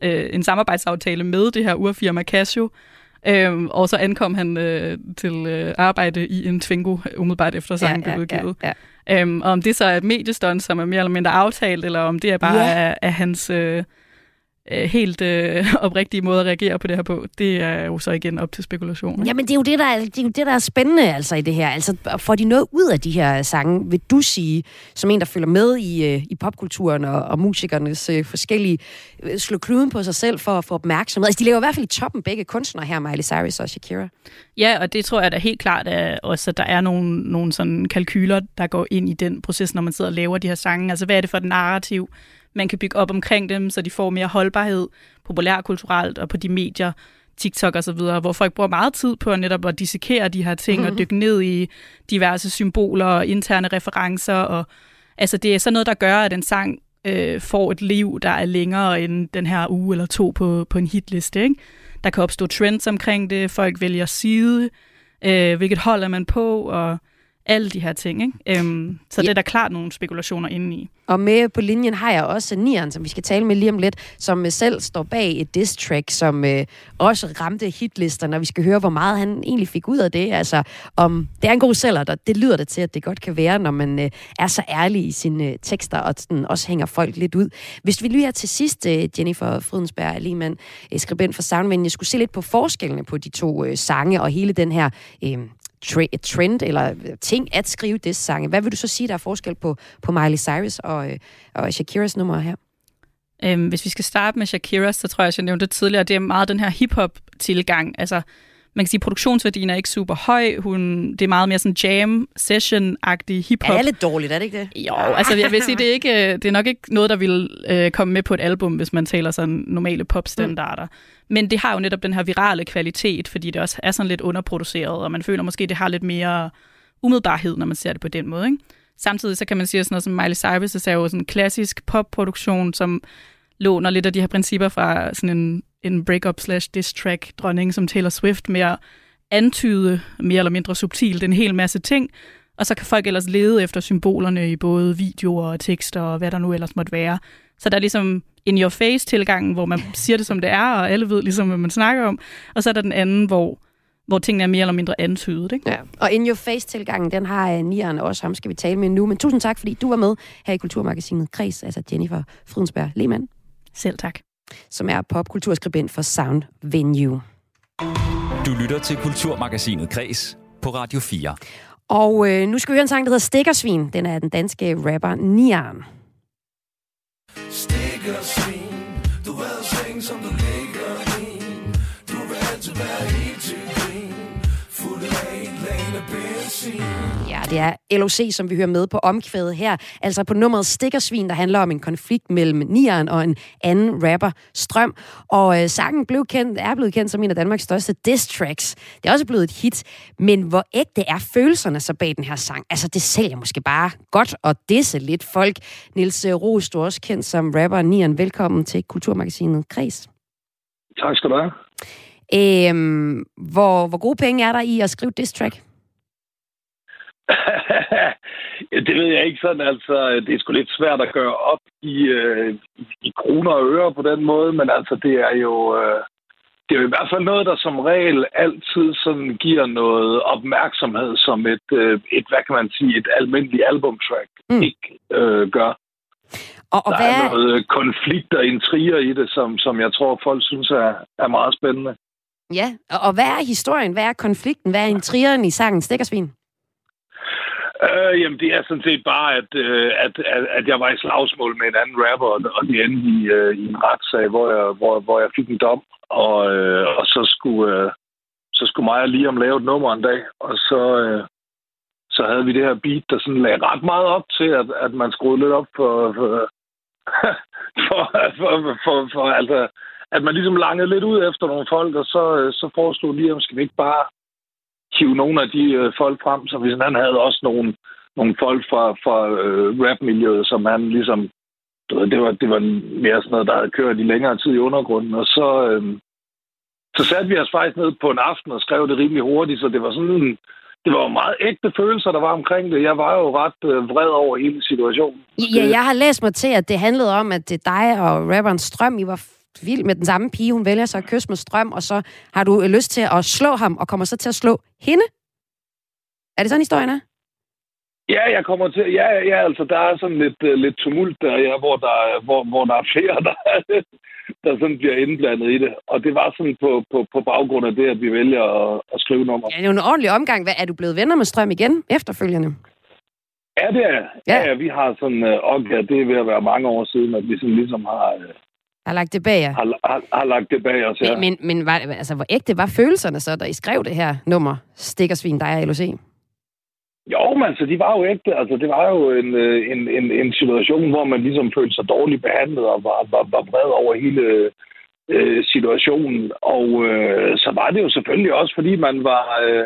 øh, en samarbejdsaftale med det her urfirma Casio, Øhm, og så ankom han øh, til øh, arbejde i en Twingo umiddelbart efter sangen blev udgivet. Ja, ja. Øhm, og om det så er et mediestunt, som er mere eller mindre aftalt, eller om det er bare Ja. af, af hans øh, øh, helt øh, oprigtige måde at reagere på det her på, det er jo så igen op til spekulation. ikke? Jamen, det er, jo det, der er, det er jo det, der er spændende altså, i det her. Altså, får de noget ud af de her sange, vil du sige, som en, der følger med i, øh, i popkulturen og, og musikernes øh, forskellige, øh, slå kluden på sig selv for at få opmærksomhed? Altså, de lever i hvert fald i toppen begge kunstnere her, Miley Cyrus og Shakira. Ja, og det tror jeg da helt klart at også, at der er nogle, nogle sådan kalkyler, der går ind i den proces, når man sidder og laver de her sange. Altså, hvad er det for et narrativ, man kan bygge op omkring dem, så de får mere holdbarhed populærkulturelt og på de medier, TikTok og så videre, hvor folk bruger meget tid på netop at dissekere de her ting mm-hmm. og dykke ned i diverse symboler og interne referencer. Og, altså, det er sådan noget, der gør, at en sang øh, får et liv, der er længere end den her uge eller to på, på en hitliste. Ikke? Der kan opstå trends omkring det, folk vælger side, øh, hvilket hold er man på, og alle de her ting. Ikke? Øhm, så Ja. det er der klart nogle spekulationer inde i. Og med på linjen har jeg også Nian, som vi skal tale med lige om lidt, som øh, selv står bag et diss track, som øh, også ramte hitlisterne, og vi skal høre, hvor meget han egentlig fik ud af det. Altså, om det er en god sælger, der, det lyder det til, at det godt kan være, når man øh, er så ærlig i sine øh, tekster, og sådan, også hænger folk lidt ud. Hvis vi lige her til sidst, øh, Jennifer Frydensberg Liemann, øh, skribent for Soundman, jeg skulle se lidt på forskellene på de to øh, sange, og hele den her... Øh, tre- trend eller ting at skrive det sange. Hvad vil du så sige, der er forskel på, på Miley Cyrus og, øh, og Shakiras nummer her? Øhm, hvis vi skal starte med Shakira, så tror jeg, at jeg nævnte det tidligere, det er meget den her hip-hop-tilgang. Altså, man kan sige, at produktionsværdien er ikke super høj. Hun, det er meget mere sådan jam, session-agtig hip-hop. Ja, det er lidt dårligt, er det ikke det? Jo, altså jeg vil sige, det er, ikke, det er nok ikke noget, der vil øh, komme med på et album, hvis man taler sådan normale popstandarder. Mm. Men det har jo netop den her virale kvalitet, fordi det også er sådan lidt underproduceret, og man føler måske, det har lidt mere umiddelbarhed, når man ser det på den måde. Ikke? Samtidig så kan man sige, at sådan noget som Miley Cyrus er jo sådan en klassisk popproduktion, som låner lidt af de her principper fra sådan en, en break-up slash diss track dronning som Taylor Swift med at antyde mere eller mindre subtilt en hel masse ting, og så kan folk ellers lede efter symbolerne i både videoer og tekster og hvad der nu ellers måtte være. Så der er ligesom in your face tilgangen, hvor man siger det som det er, og alle ved ligesom, hvad man snakker om. Og så er der den anden, hvor, hvor tingene er mere eller mindre antydet. Ikke? Ja. Og In Your Face-tilgangen, den har uh, Nieren også, ham skal vi tale med nu. Men tusind tak, fordi du var med her i Kulturmagasinet Kreds, altså Jennifer Fridensberg Lehmann, Selv tak. som er popkulturskribent for Sound Venue. Du lytter til Kulturmagasinet Kres på Radio 4. Og øh, nu skal vi høre en sang, der hedder Stikkersvin. Den er den danske rapper Nieren. You'll see. Ja, det er LOC, som vi hører med på omkvædet her. Altså på nummeret Stikkersvin, der handler om en konflikt mellem Nieren og en anden rapper, Strøm. Og øh, sangen blev kendt, er blevet kendt som en af Danmarks største diss tracks. Det er også blevet et hit. Men hvor ægte er følelserne så bag den her sang? Altså, det sælger måske bare godt at disse lidt folk. Nils Roos, du er også kendt som rapper Nieren. Velkommen til Kulturmagasinet Kreds. Tak skal du have. Øhm, hvor, hvor gode penge er der i at skrive diss track? Det ved jeg ikke sådan, altså, det er sgu lidt svært at gøre op i, øh, i, kroner og øre på den måde, men altså, det er jo, øh, det er jo i hvert fald noget, der som regel altid sådan giver noget opmærksomhed, som et, øh, et hvad kan man sige, et almindeligt albumtrack Mm. mm. ikke øh, gør. Og, og Der hvad, er noget konflikt og intriger i det, som, som jeg tror, folk synes er, er meget spændende. ja, og, og hvad er historien? Hvad er konflikten? Hvad er intrigeren i sangen Stikkersvin? Øh, jamen, det er sådan set bare, at, øh, at, at, at jeg var i slagsmål med en anden rapper, og, det endte i, øh, i en retssag, hvor jeg, hvor, hvor jeg fik en dom, og, øh, og så skulle øh, så skulle mig og Liam lave et nummer en dag, og så, øh, så havde vi det her beat, der sådan lagde ret meget op til, at, at man skruede lidt op for, for, for, for, for, for altså, at man ligesom langede lidt ud efter nogle folk, og så, øh, så foreslog Liam, skal vi ikke bare hive nogle af de øh, folk frem, så hvis han havde også nogle, nogle folk fra, fra øh, rap-miljøet, som han ligesom, du ved, det var, det var mere sådan noget, der havde kørt i længere tid i undergrunden, og så, øh, så satte vi os faktisk ned på en aften og skrev det rimelig hurtigt, så det var sådan en, det var jo meget ægte følelser, der var omkring det. Jeg var jo ret øh, vred over hele situationen. Ja, jeg har læst mig til, at det handlede om, at det dig og rapperen Strøm, I var vild med den samme pige. Hun vælger så at kysse med Strøm, og så har du øh, lyst til at slå ham, og kommer så til at slå hende. Er det sådan, historien er? Ja, jeg kommer til. Ja, ja, altså der er sådan lidt, uh, lidt tumult der, ja, hvor der, er- hvor, hvor der er flere, der, der sådan bliver indblandet i det. Og det var sådan på, på, på baggrund af det, at vi vælger at, at skrive nummer. Ja, det er jo en ordentlig omgang. Hvad, er du blevet venner med Strøm igen efterfølgende? Ja, det er. Ja. Ja, vi har sådan, uh, og ja, det er ved at være mange år siden, at vi sådan ligesom har, uh, har lagt det bag jer. har, har, har lagt det bag os. Ja. Men, men, var, altså, hvor ægte var følelserne så, da I skrev det her nummer, Stikkersvin, dig og LOC? Jo, men altså, de var jo ægte. Altså, det var jo en, øh, en, en, en situation, hvor man ligesom følte sig dårligt behandlet og var, var, var vred over hele øh, situationen. Og øh, så var det jo selvfølgelig også, fordi man var, øh,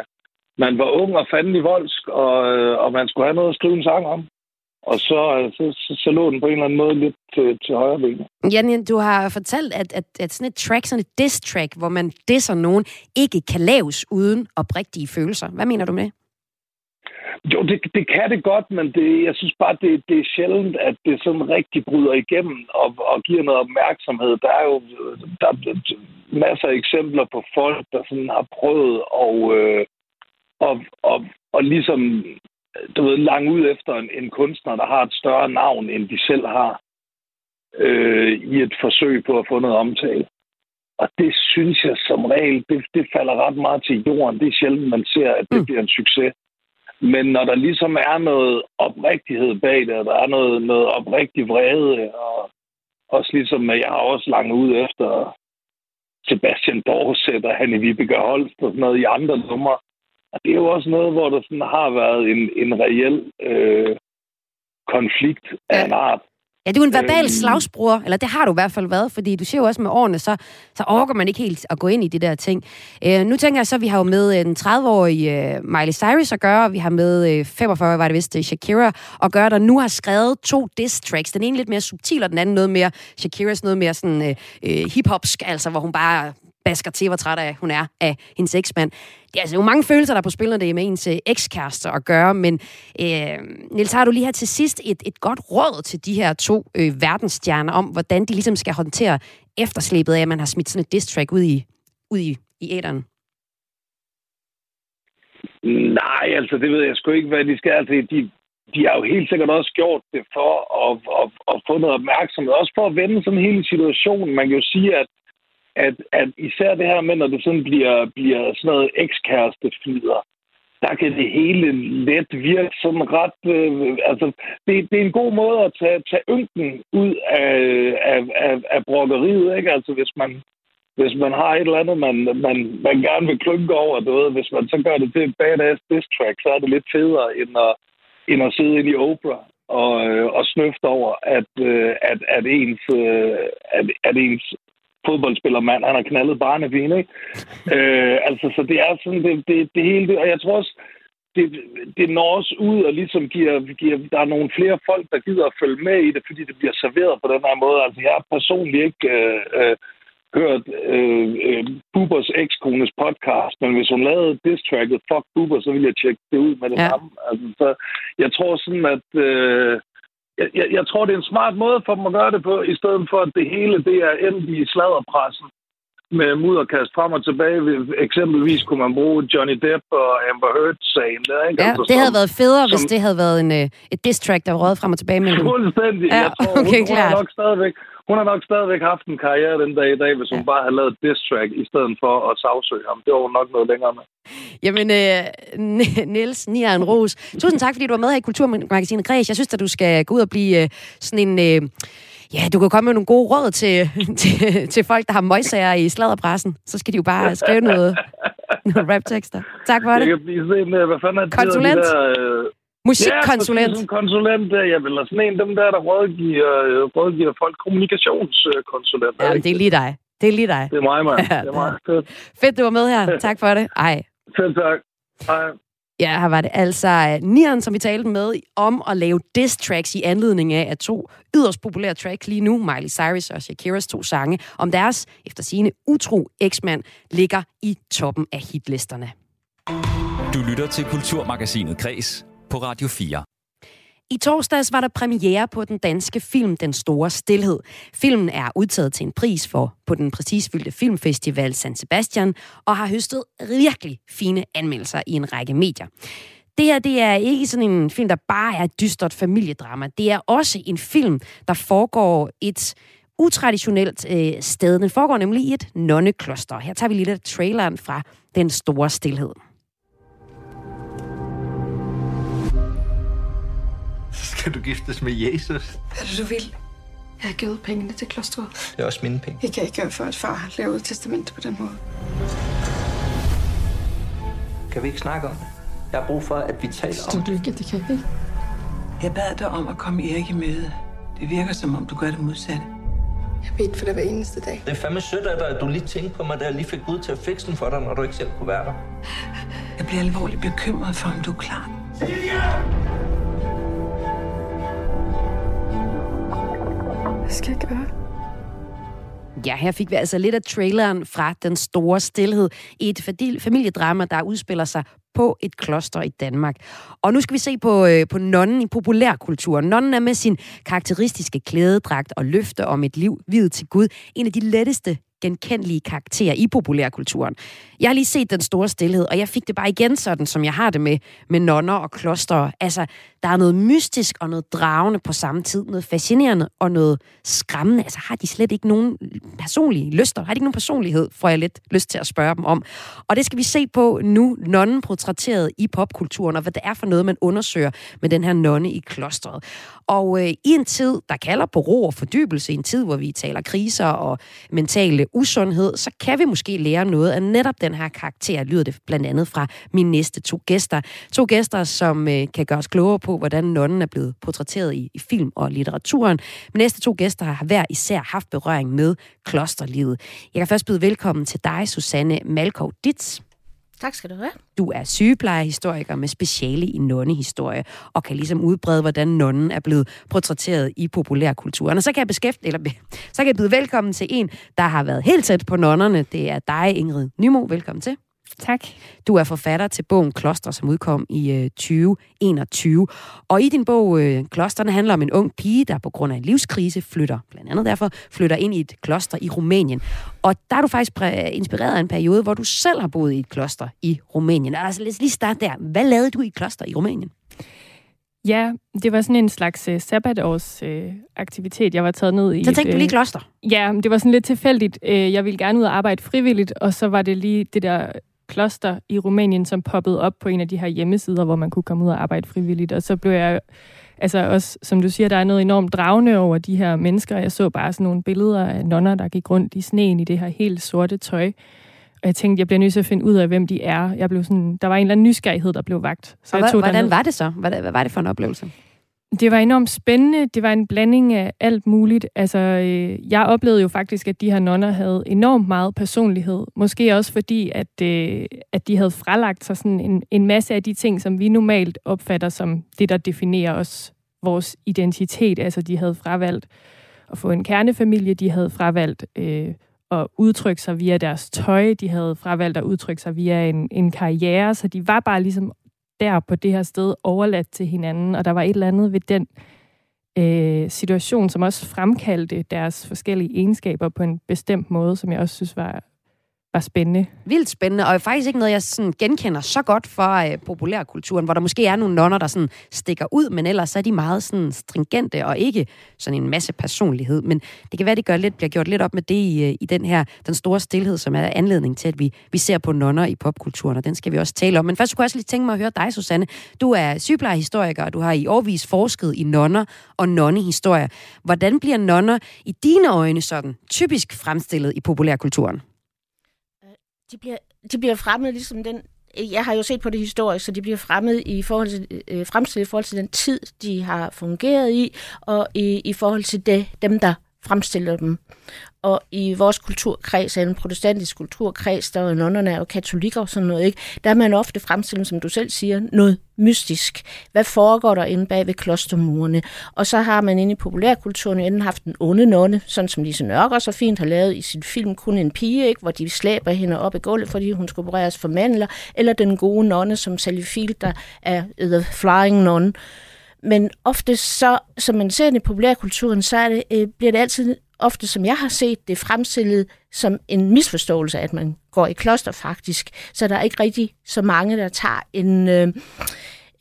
man var ung og fanden i voldsk, og, øh, og man skulle have noget at skrive en sang om. Og så, øh, så, så, så lå den på en eller anden måde lidt til, til højre benet. Jan, du har fortalt, at, at, at sådan et track, sådan et diss-track, hvor man disser nogen, ikke kan laves uden oprigtige følelser. Hvad mener du med det? Jo, det, det kan det godt, men det, jeg synes bare, det, det er sjældent, at det sådan rigtig bryder igennem og, og giver noget opmærksomhed. Der er jo der er masser af eksempler på folk, der sådan har prøvet at, øh, og, og, og ligesom du ved, lang ud efter en, en kunstner, der har et større navn, end de selv har, øh, i et forsøg på at få noget omtale. Og det synes jeg som regel, det, det falder ret meget til jorden. Det er sjældent, man ser, at det Mm. mm. bliver en succes. Men når der ligesom er noget oprigtighed bag det, og der er noget, noget oprigtig vrede, og også ligesom, at jeg har også langt ud efter Sebastian Dorset og Hanne Vibeke Holst og sådan noget i andre numre. Det er jo også noget, hvor der sådan har været en, en reel øh, konflikt af Ja. en art. Ja, du er en verbal Øhm. slagsbror, eller det har du i hvert fald været, fordi du siger jo også med årene, så, så overgår man ikke helt at gå ind i de der ting. Øh, nu tænker jeg så, at vi har jo med øh, den 30-årige øh, Miley Cyrus at gøre, og vi har med øh, 45, var det vist, øh, Shakira at gøre, der nu har skrevet to diss tracks. Den ene lidt mere subtil, og den anden noget mere, Shakiras noget mere sådan øh, øh, hip-hopsk, altså hvor hun bare basker til, hvor træt af hun er af hendes eksmand. Det er altså jo mange følelser, der er på spil, når det er med ens øh, ekskærester at gøre, men øh, Niels, har du lige her til sidst et, et godt råd til de her to øh, verdensstjerner om, hvordan de ligesom skal håndtere efterslæbet af, at man har smidt sådan et diss track ud i, ud i, i æderen? Nej, altså det ved jeg sgu ikke, hvad de skal. Altså, de, de har jo helt sikkert også gjort det for at, at, at få noget opmærksomhed. Også for at vende sådan hele situationen. Man kan jo sige, at, at, at især det her med, når det sådan bliver, bliver sådan noget ekskæreste der kan det hele let virke sådan ret... Øh, altså, det, det er en god måde at tage, tage ynken ud af, af, af, af brokkeriet, ikke? Altså, hvis man, hvis man har et eller andet, man, man, man gerne vil klynke over, du ved, hvis man så gør det til et badass diss track, så er det lidt federe, end at, end at sidde inde i Oprah og, øh, og snøfte over, at, øh, at, at, ens, øh, at, at ens fodboldspillermand, han har knaldet barnefin, ikke? øh, altså, så det er sådan, det, det, det hele, og jeg tror også, det, det når også ud og ligesom giver, giver, der er nogle flere folk, der gider at følge med i det, fordi det bliver serveret på den her måde. Altså, jeg har personligt ikke øh, øh, hørt øh, øh, Bubers ekskones podcast, men hvis hun lavede diss-tracket Fuck Buber, så ville jeg tjekke det ud med det Ja. samme. Altså, så jeg tror sådan, at... Øh, jeg, jeg, jeg tror, det er en smart måde for dem at gøre det på, i stedet for, at det hele det er endt i sladderpressen med mudderkast frem og tilbage. Eksempelvis kunne man bruge Johnny Depp og Amber Heard-sagen der, ikke? Ja, Altså, det havde som- været federe, hvis som- det havde været en, øh, et diss track, der var røget frem og tilbage mellem. Fuldstændig. Ja, jeg tror, okay, hun, klart. nok stadigvæk, hun har nok stadigvæk haft en karriere den dag i dag, hvis hun bare havde lavet et diss track, i stedet for at sagsøge ham. Det var hun nok noget længere med. Jamen, øh, Niels Nieren Ros, tusind tak, fordi du var med her i Kulturmagasinet Græs. Jeg synes, at du skal gå ud og blive øh, sådan en... Øh, ja, du kan komme med nogle gode råd til, til, til folk, der har møjsager i sladderpressen. Så skal de jo bare skrive noget, noget rap-tekster. Tak for Jeg det. kan blive sådan, øh, hvad fanden er det, de Konsulent? de der, øh, Musikkonsulent. Ja, præcis, en konsulent, ja, eller sådan en dem der, der rådgiver, øh, rådgiver folk, kommunikationskonsulent. Ja, det er lige dig. Det er lige dig. Det er mig, mand. Ja, Det er mig. Fedt. Fedt, du var med her. Tak for det. Ej. Selv tak. Hej. Ja, her var det altså Nieren, som vi talte med om at lave diss tracks i anledning af, at to yderst populære tracks lige nu, Miley Cyrus og Shakiras to sange, om deres, efter sine utro eksmand, ligger i toppen af hitlisterne. Du lytter til Kulturmagasinet Kres på Radio 4. I torsdags var der premiere på den danske film Den Store Stilhed. Filmen er udtaget til en pris for på den præcisfyldte filmfestival San Sebastian og har høstet virkelig fine anmeldelser i en række medier. Det her det er ikke sådan en film, der bare er et dystert familiedrama. Det er også en film, der foregår et utraditionelt øh, sted. Den foregår nemlig i et nonnekloster. Her tager vi lidt af traileren fra Den Store Stilhed. Skal du giftes med Jesus? Hvad er det, du vil? Jeg har givet pengene til klostret. Det er også mine penge. Jeg kan ikke gøre for, at far har lavet et testamente på den måde. Kan vi ikke snakke om det? Jeg har brug for, at vi taler om Du lykke, det kan vi ikke. Jeg bad dig om at komme Erik i møde. Det virker som om, du gør det modsatte. Jeg ved for det hver eneste dag. Det er fandme sødt af dig, at du lige tænkte på mig, da jeg lige fik Gud til at fikse den for dig, når du ikke selv kunne være der. Jeg bliver alvorligt bekymret for, om du er klar. Hvad skal jeg gøre? Ja, her fik vi altså lidt af traileren fra Den Store Stilhed i et familiedrama, der udspiller sig på et kloster i Danmark. Og nu skal vi se på, øh, på nonnen i populærkulturen. Nonnen er med sin karakteristiske klædedragt og løfte om et liv videt til Gud en af de letteste genkendelige karakterer i populærkulturen. Jeg har lige set Den Store Stilhed, og jeg fik det bare igen sådan, som jeg har det med, med nonner og kloster. Altså, der er noget mystisk og noget dragende på samme tid. Noget fascinerende og noget skræmmende. Altså, har de slet ikke nogen personlige lyster? Har de ikke nogen personlighed, får jeg lidt lyst til at spørge dem om. Og det skal vi se på nu, nonnen portrætteret i popkulturen, og hvad det er for noget, man undersøger med den her nonne i klostret. Og øh, i en tid, der kalder på ro og fordybelse, i en tid, hvor vi taler kriser og mentale usundhed, så kan vi måske lære noget af netop den her karakter, lyder det blandt andet fra mine næste to gæster. To gæster, som øh, kan gøre os klogere på, hvordan nonnen er blevet portrætteret i, i film og litteraturen. Mine næste to gæster har hver især haft berøring med klosterlivet. Jeg kan først byde velkommen til dig, Susanne Malkov Ditz. Tak skal du have. Du er sygeplejehistoriker med speciale i nonnehistorie, og kan ligesom udbrede, hvordan nonnen er blevet portrætteret i populærkulturen. Og så kan jeg beskæfte, eller så kan jeg byde velkommen til en, der har været helt tæt på nonnerne. Det er dig, Ingrid Nymo. Velkommen til. Tak. Du er forfatter til bogen Kloster, som udkom i øh, 2021. Og i din bog øh, Klosterne handler om en ung pige, der på grund af en livskrise flytter, blandt andet derfor, flytter ind i et kloster i Rumænien. Og der er du faktisk inspireret af en periode, hvor du selv har boet i et kloster i Rumænien. Altså lad os lige starte der. Hvad lavede du i et kloster i Rumænien? Ja, det var sådan en slags uh, sabbatårs uh, aktivitet, jeg var taget ned i. Så tænkte et, du lige øh, kloster? Ja, det var sådan lidt tilfældigt. Uh, jeg ville gerne ud og arbejde frivilligt, og så var det lige det der kloster i Rumænien, som poppede op på en af de her hjemmesider, hvor man kunne komme ud og arbejde frivilligt. Og så blev jeg, altså også, som du siger, der er noget enormt dragende over de her mennesker. Jeg så bare sådan nogle billeder af nonner, der gik rundt i sneen i det her helt sorte tøj. Og jeg tænkte, jeg bliver nødt til at finde ud af, hvem de er. Jeg blev sådan, der var en eller anden nysgerrighed, der blev vagt. Så Og jeg tog hvordan derned. var det så? Hvad, hvad var det for en oplevelse? Det var enormt spændende. Det var en blanding af alt muligt. Altså, øh, jeg oplevede jo faktisk, at de her nonner havde enormt meget personlighed. Måske også fordi, at, øh, at de havde fralagt sig sådan en, en masse af de ting, som vi normalt opfatter som det, der definerer os, vores identitet. Altså, de havde fravalgt at få en kernefamilie. De havde fravalgt øh, at udtrykke sig via deres tøj. De havde fravalgt at udtrykke sig via en, en karriere. Så de var bare ligesom der på det her sted overladt til hinanden, og der var et eller andet ved den øh, situation, som også fremkaldte deres forskellige egenskaber på en bestemt måde, som jeg også synes var, var spændende. Vildt spændende, og faktisk ikke noget, jeg sådan genkender så godt fra øh, populærkulturen, hvor der måske er nogle nonner, der sådan stikker ud, men ellers er de meget sådan stringente og ikke sådan en masse personlighed. Men det kan være, det gør lidt, bliver gjort lidt op med det i, øh, i den her, den store stillhed, som er anledning til, at vi, vi ser på nonner i popkulturen, og den skal vi også tale om. Men først kunne jeg også lige tænke mig at høre dig, Susanne. Du er sygeplejehistoriker, og du har i årvis forsket i nonner og nonnehistorier. Hvordan bliver nonner i dine øjne sådan typisk fremstillet i populærkulturen? De bliver, de bliver fremmet ligesom den... Jeg har jo set på det historisk, så de bliver fremmet i forhold til, øh, fremstillet i forhold til den tid, de har fungeret i, og i, i forhold til det, dem, der fremstiller dem. Og i vores kulturkreds, en protestantisk kulturkreds, der er nonnerne er katolikker og sådan noget, ikke? der er man ofte fremstillet, som du selv siger, noget mystisk. Hvad foregår der inde bag ved klostermurene? Og så har man inde i populærkulturen jo enten haft en onde nonne, sådan som Lise Nørgaard så fint har lavet i sin film Kun en pige, ikke? hvor de slæber hende op i gulvet, fordi hun skal opereres for mandler, eller den gode nonne, som Sally Field, der er The Flying Nun. Men ofte så, som man ser det i populærkulturen, så er det, øh, bliver det altid, ofte som jeg har set det, fremstillet som en misforståelse, at man går i kloster faktisk. Så der er ikke rigtig så mange, der tager en... Øh,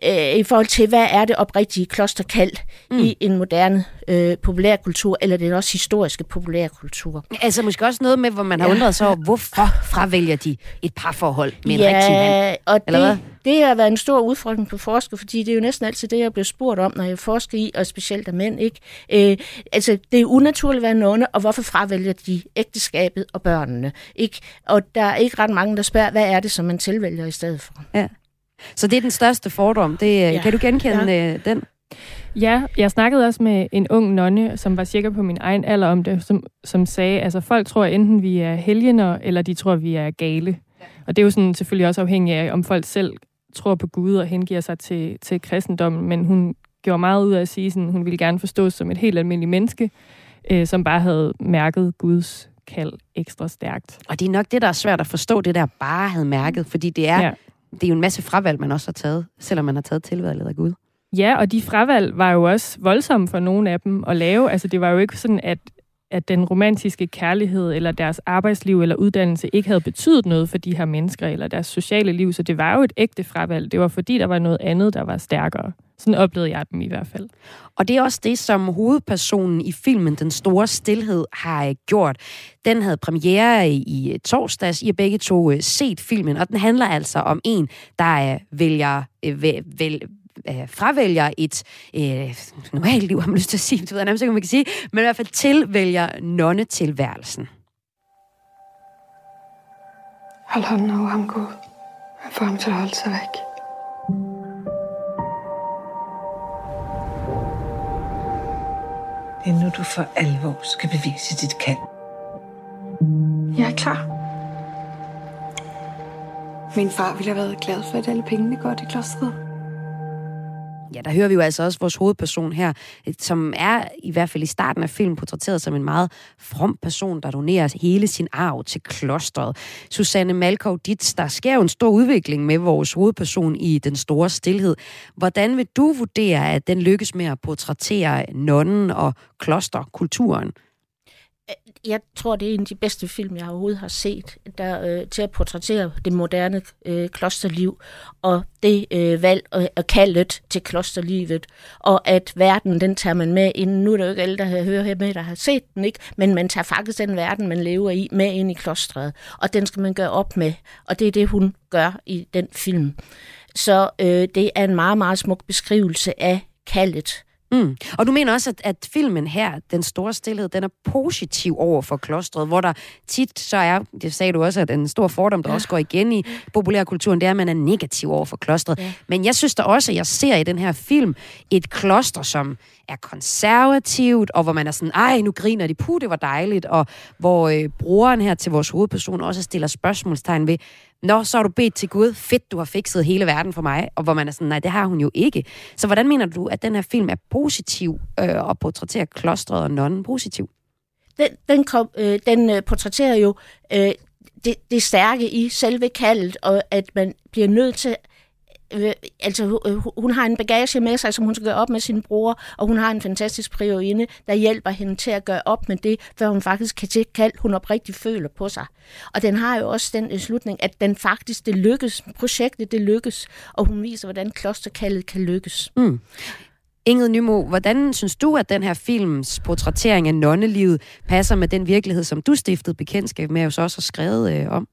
øh, i forhold til, hvad er det oprigtige klosterkald mm. i en moderne øh, populærkultur, eller den også historiske populærkultur. Altså måske også noget med, hvor man har Ja. undret sig over, hvorfor fravælger de et parforhold med en rigtig Ja, mand? og Eller hvad? det, det har været en stor udfordring på forsker, fordi det er jo næsten altid det, jeg bliver spurgt om, når jeg forsker i, og specielt af mænd. Ikke? Øh, altså, det er unaturligt at være nonne, og hvorfor fravælger de ægteskabet og børnene? Ikke? Og der er ikke ret mange, der spørger, hvad er det, som man tilvælger i stedet for? Ja. Så det er den største fordom. Det, ja. Ja. Kan du genkende Ja. ja. den? Ja, jeg snakkede også med en ung nonne, som var cirka på min egen alder om det, som, som sagde, altså folk tror enten, vi er helgener, eller de tror, vi er gale. Og det er jo sådan selvfølgelig også afhængigt af, om folk selv tror på Gud og hengiver sig til, til kristendommen, men hun gjorde meget ud af at sige, sådan, hun ville gerne forstås som et helt almindeligt menneske, øh, som bare havde mærket Guds kald ekstra stærkt. Og det er nok det, der er svært at forstå, det der bare havde mærket, fordi det er, Ja det er jo en masse fravalg, man også har taget, selvom man har taget tilvalget af Gud. Ja, og de fravalg var jo også voldsomme for nogle af dem at lave. Altså, det var jo ikke sådan, at, at den romantiske kærlighed eller deres arbejdsliv eller uddannelse ikke havde betydet noget for de her mennesker eller deres sociale liv. Så det var jo et ægte fravalg. Det var fordi, der var noget andet, der var stærkere. Sådan oplevede jeg dem i hvert fald. Og det er også det, som hovedpersonen i filmen Den Store Stilhed har øh, gjort. Den havde premiere øh, i, øh, torsdags. I har begge to set filmen, og den handler altså om en, der vælger, fravælger et øh, normalt liv, har man lyst til at sige, det ved jeg nærmest ikke, man kan sige, men i hvert fald tilvælger nonnetilværelsen. Hold hånden over ham, Gud. Og få ham til at holde sig væk. Det er nu, du for alvor skal bevise dit kald. Jeg er klar. Min far ville have været glad for, at alle pengene går til klostret. Ja, der hører vi jo altså også vores hovedperson her, øh, som er i hvert fald i starten af filmen portrætteret som en meget from person, der donerer hele sin arv til klostret. Susanne Malkov Ditz, der sker jo en stor udvikling med vores hovedperson i Den Store Stilhed. Hvordan vil du vurdere, at den lykkes med at portrættere nonnen og klosterkulturen? Jeg tror, det er en af de bedste film, jeg overhovedet har set, der øh, til at portrættere det moderne øh, klosterliv, og det øh, valg øh, og, og kaldet til klosterlivet, og at verden, den tager man med ind. Nu er det jo ikke alle, der hører her med, der har set den, ikke? men man tager faktisk den verden, man lever i, med ind i klostret, og den skal man gøre op med, og det er det, hun gør i den film. Så øh, det er en meget, meget smuk beskrivelse af kaldet, Mm. Og du mener også, at, at filmen her, Den Store Stilhed, den er positiv over for klostret, hvor der tit så er, det sagde du også, at en stor fordom, der ja. også går igen i populærkulturen, det er, at man er negativ over for klostret. Ja. Men jeg synes da også, at jeg ser i den her film et kloster, som er konservativt, og hvor man er sådan, ej, nu griner de, puh, det var dejligt, og hvor øh, brugeren her til vores hovedperson også stiller spørgsmålstegn ved, Nå, så har du bedt til Gud, fedt, du har fikset hele verden for mig, og hvor man er sådan, nej, det har hun jo ikke. Så hvordan mener du, at den her film er positiv øh, og portrætterer klostret og nonnen positiv? Den, den, kom, øh, den øh, portrætterer jo øh, det, det stærke i selve kaldet, og at man bliver nødt til øh, altså, øh, hun har en bagage med sig, som hun skal gøre op med sin bror, og hun har en fantastisk priorinde, der hjælper hende til at gøre op med det, før hun faktisk kan til kald, hun oprigtigt føler på sig. Og den har jo også den øh, slutning, at den faktisk, det lykkes, projektet det lykkes, og hun viser, hvordan klosterkaldet kan lykkes. Mm. Inget Nymo, hvordan synes du, at den her films portrættering af nonnelivet passer med den virkelighed, som du stiftede bekendtskab med, og så også har skrevet øh, om?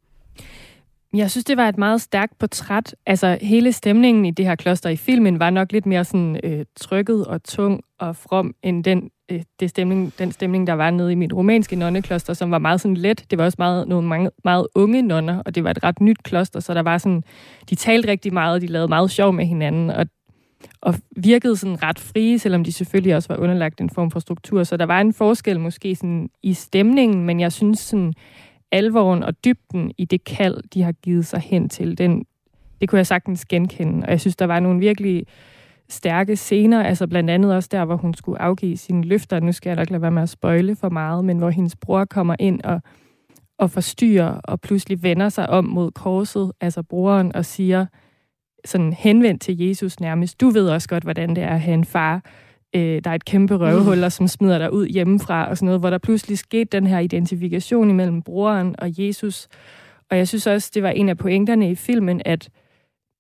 Jeg synes, det var et meget stærkt portræt. Altså, hele stemningen i det her kloster i filmen var nok lidt mere sådan øh, trykket og tung og from, end den, øh, det stemning, den stemning, der var nede i mit romanske nonnekloster, som var meget sådan let. Det var også meget, nogle mange, meget unge nonner, og det var et ret nyt kloster, så der var sådan, de talte rigtig meget, de lavede meget sjov med hinanden, og, og virkede sådan ret frie, selvom de selvfølgelig også var underlagt en form for struktur. Så der var en forskel måske sådan i stemningen, men jeg synes sådan, alvoren og dybden i det kald, de har givet sig hen til, den, det kunne jeg sagtens genkende. Og jeg synes, der var nogle virkelig stærke scener, altså blandt andet også der, hvor hun skulle afgive sine løfter. Nu skal jeg nok lade være med at spøjle for meget, men hvor hendes bror kommer ind og, og forstyrrer og pludselig vender sig om mod korset, altså broren, og siger sådan henvendt til Jesus nærmest, du ved også godt, hvordan det er at have en far, øh, der er et kæmpe røvhuller, mm. som smider dig ud hjemmefra, og sådan noget, hvor der pludselig skete den her identifikation imellem broren og Jesus. Og jeg synes også, det var en af pointerne i filmen, at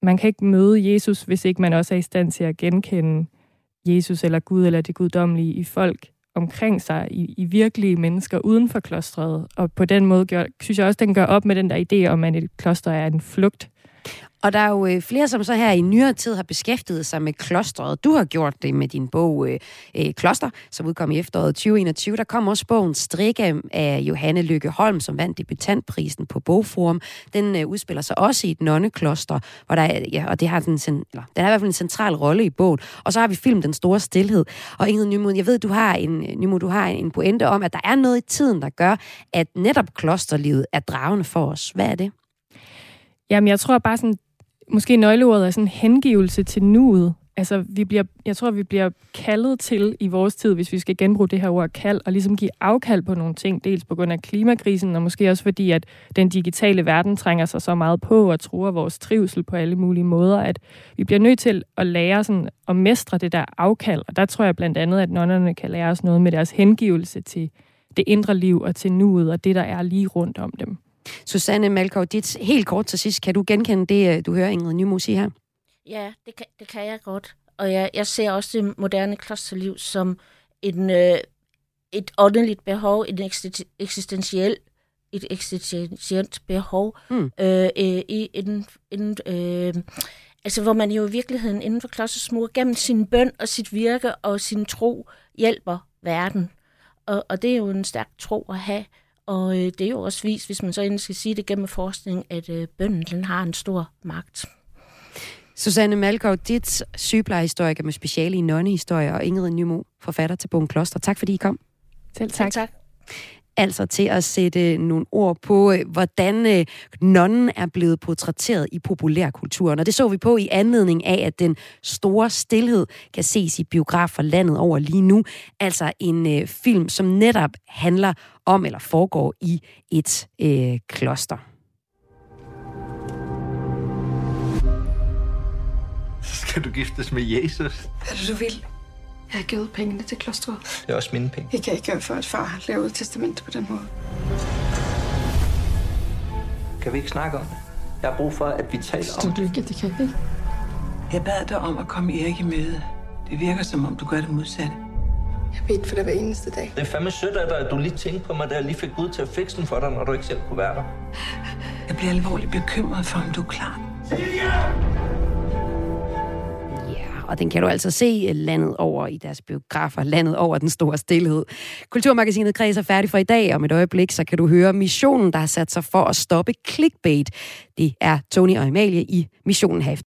man kan ikke møde Jesus, hvis ikke man også er i stand til at genkende Jesus eller Gud eller det guddommelige i folk omkring sig, i, i virkelige mennesker uden for klostret. Og på den måde gør, synes jeg også, den gør op med den der idé om, at et kloster er en flugt og der er jo øh, flere, som så her i nyere tid har beskæftiget sig med klostret. Du har gjort det med din bog øh, øh Kloster, som udkom i efteråret 2021. Der kom også bogen Strikke af Johanne Lykke Holm, som vandt debutantprisen på Bogforum. Den øh, udspiller sig også i et nonnekloster, hvor der, ja, og det har, den, eller, den har i hvert fald en central rolle i bogen. Og så har vi film Den Store Stilhed. Og Ingrid Nymod, jeg ved, du har en, øh, Nymod, du har en pointe om, at der er noget i tiden, der gør, at netop klosterlivet er dragende for os. Hvad er det? Jamen, jeg tror bare sådan, måske nøgleordet er sådan hengivelse til nuet. Altså, vi bliver, jeg tror, vi bliver kaldet til i vores tid, hvis vi skal genbruge det her ord kald, og ligesom give afkald på nogle ting, dels på grund af klimakrisen, og måske også fordi, at den digitale verden trænger sig så meget på og truer vores trivsel på alle mulige måder, at vi bliver nødt til at lære sådan, at mestre det der afkald. Og der tror jeg blandt andet, at nonnerne kan lære os noget med deres hengivelse til det indre liv og til nuet og det, der er lige rundt om dem. Susanne Malkov, dit helt kort til sidst, kan du genkende det, øh, du hører Ingrid Nymo sige her? Ja, det kan, det kan jeg godt. Og jeg, jeg ser også det moderne klosterliv som en, øh, et åndeligt behov, en eksistentiel et eksistentielt behov mm. øh, i en, en øh, altså hvor man jo i virkeligheden inden for klostersmur gennem sin bøn og sit virke og sin tro hjælper verden. Og, og det er jo en stærk tro at have. Og øh, det er jo også vist, hvis man så endelig skal sige det gennem forskning, at øh, bønnen den har en stor magt. Susanne Malgaard, dit sygeplejehistoriker med speciale i nonnehistorie, og Ingrid Nymo, forfatter til Bogen Kloster. Tak fordi I kom. Selv tak. Selv tak. Altså til at sætte nogle ord på, øh, hvordan øh, nonnen er blevet portrætteret i populærkulturen. Og det så vi på i anledning af, at den store stillhed kan ses i biografer landet over lige nu. Altså en øh, film, som netop handler om eller foregår i et øh, kloster. Skal du giftes med Jesus? Er du vil? Jeg har givet pengene til klostret. Det er også mine penge. Jeg kan ikke gøre for, at far laver et testament på den måde. Kan vi ikke snakke om det? Jeg har brug for, at vi taler om Stort lykke, det kan vi ikke. Jeg bad dig om at komme Erik i møde. Det virker som om, du gør det modsatte. Jeg beder for dig hver eneste dag. Det er fandme sødt af dig, at du lige tænkte på mig, da jeg lige fik Gud til at fikse den for dig, når du ikke selv kunne være der. Jeg bliver alvorligt bekymret for, om du er klar og den kan du altså se landet over i deres biografer, landet over den store stillhed. Kulturmagasinet Kreds er færdig for i dag, og om et øjeblik, så kan du høre missionen, der har sat sig for at stoppe clickbait. Det er Tony og Amalie i Missionen Haft.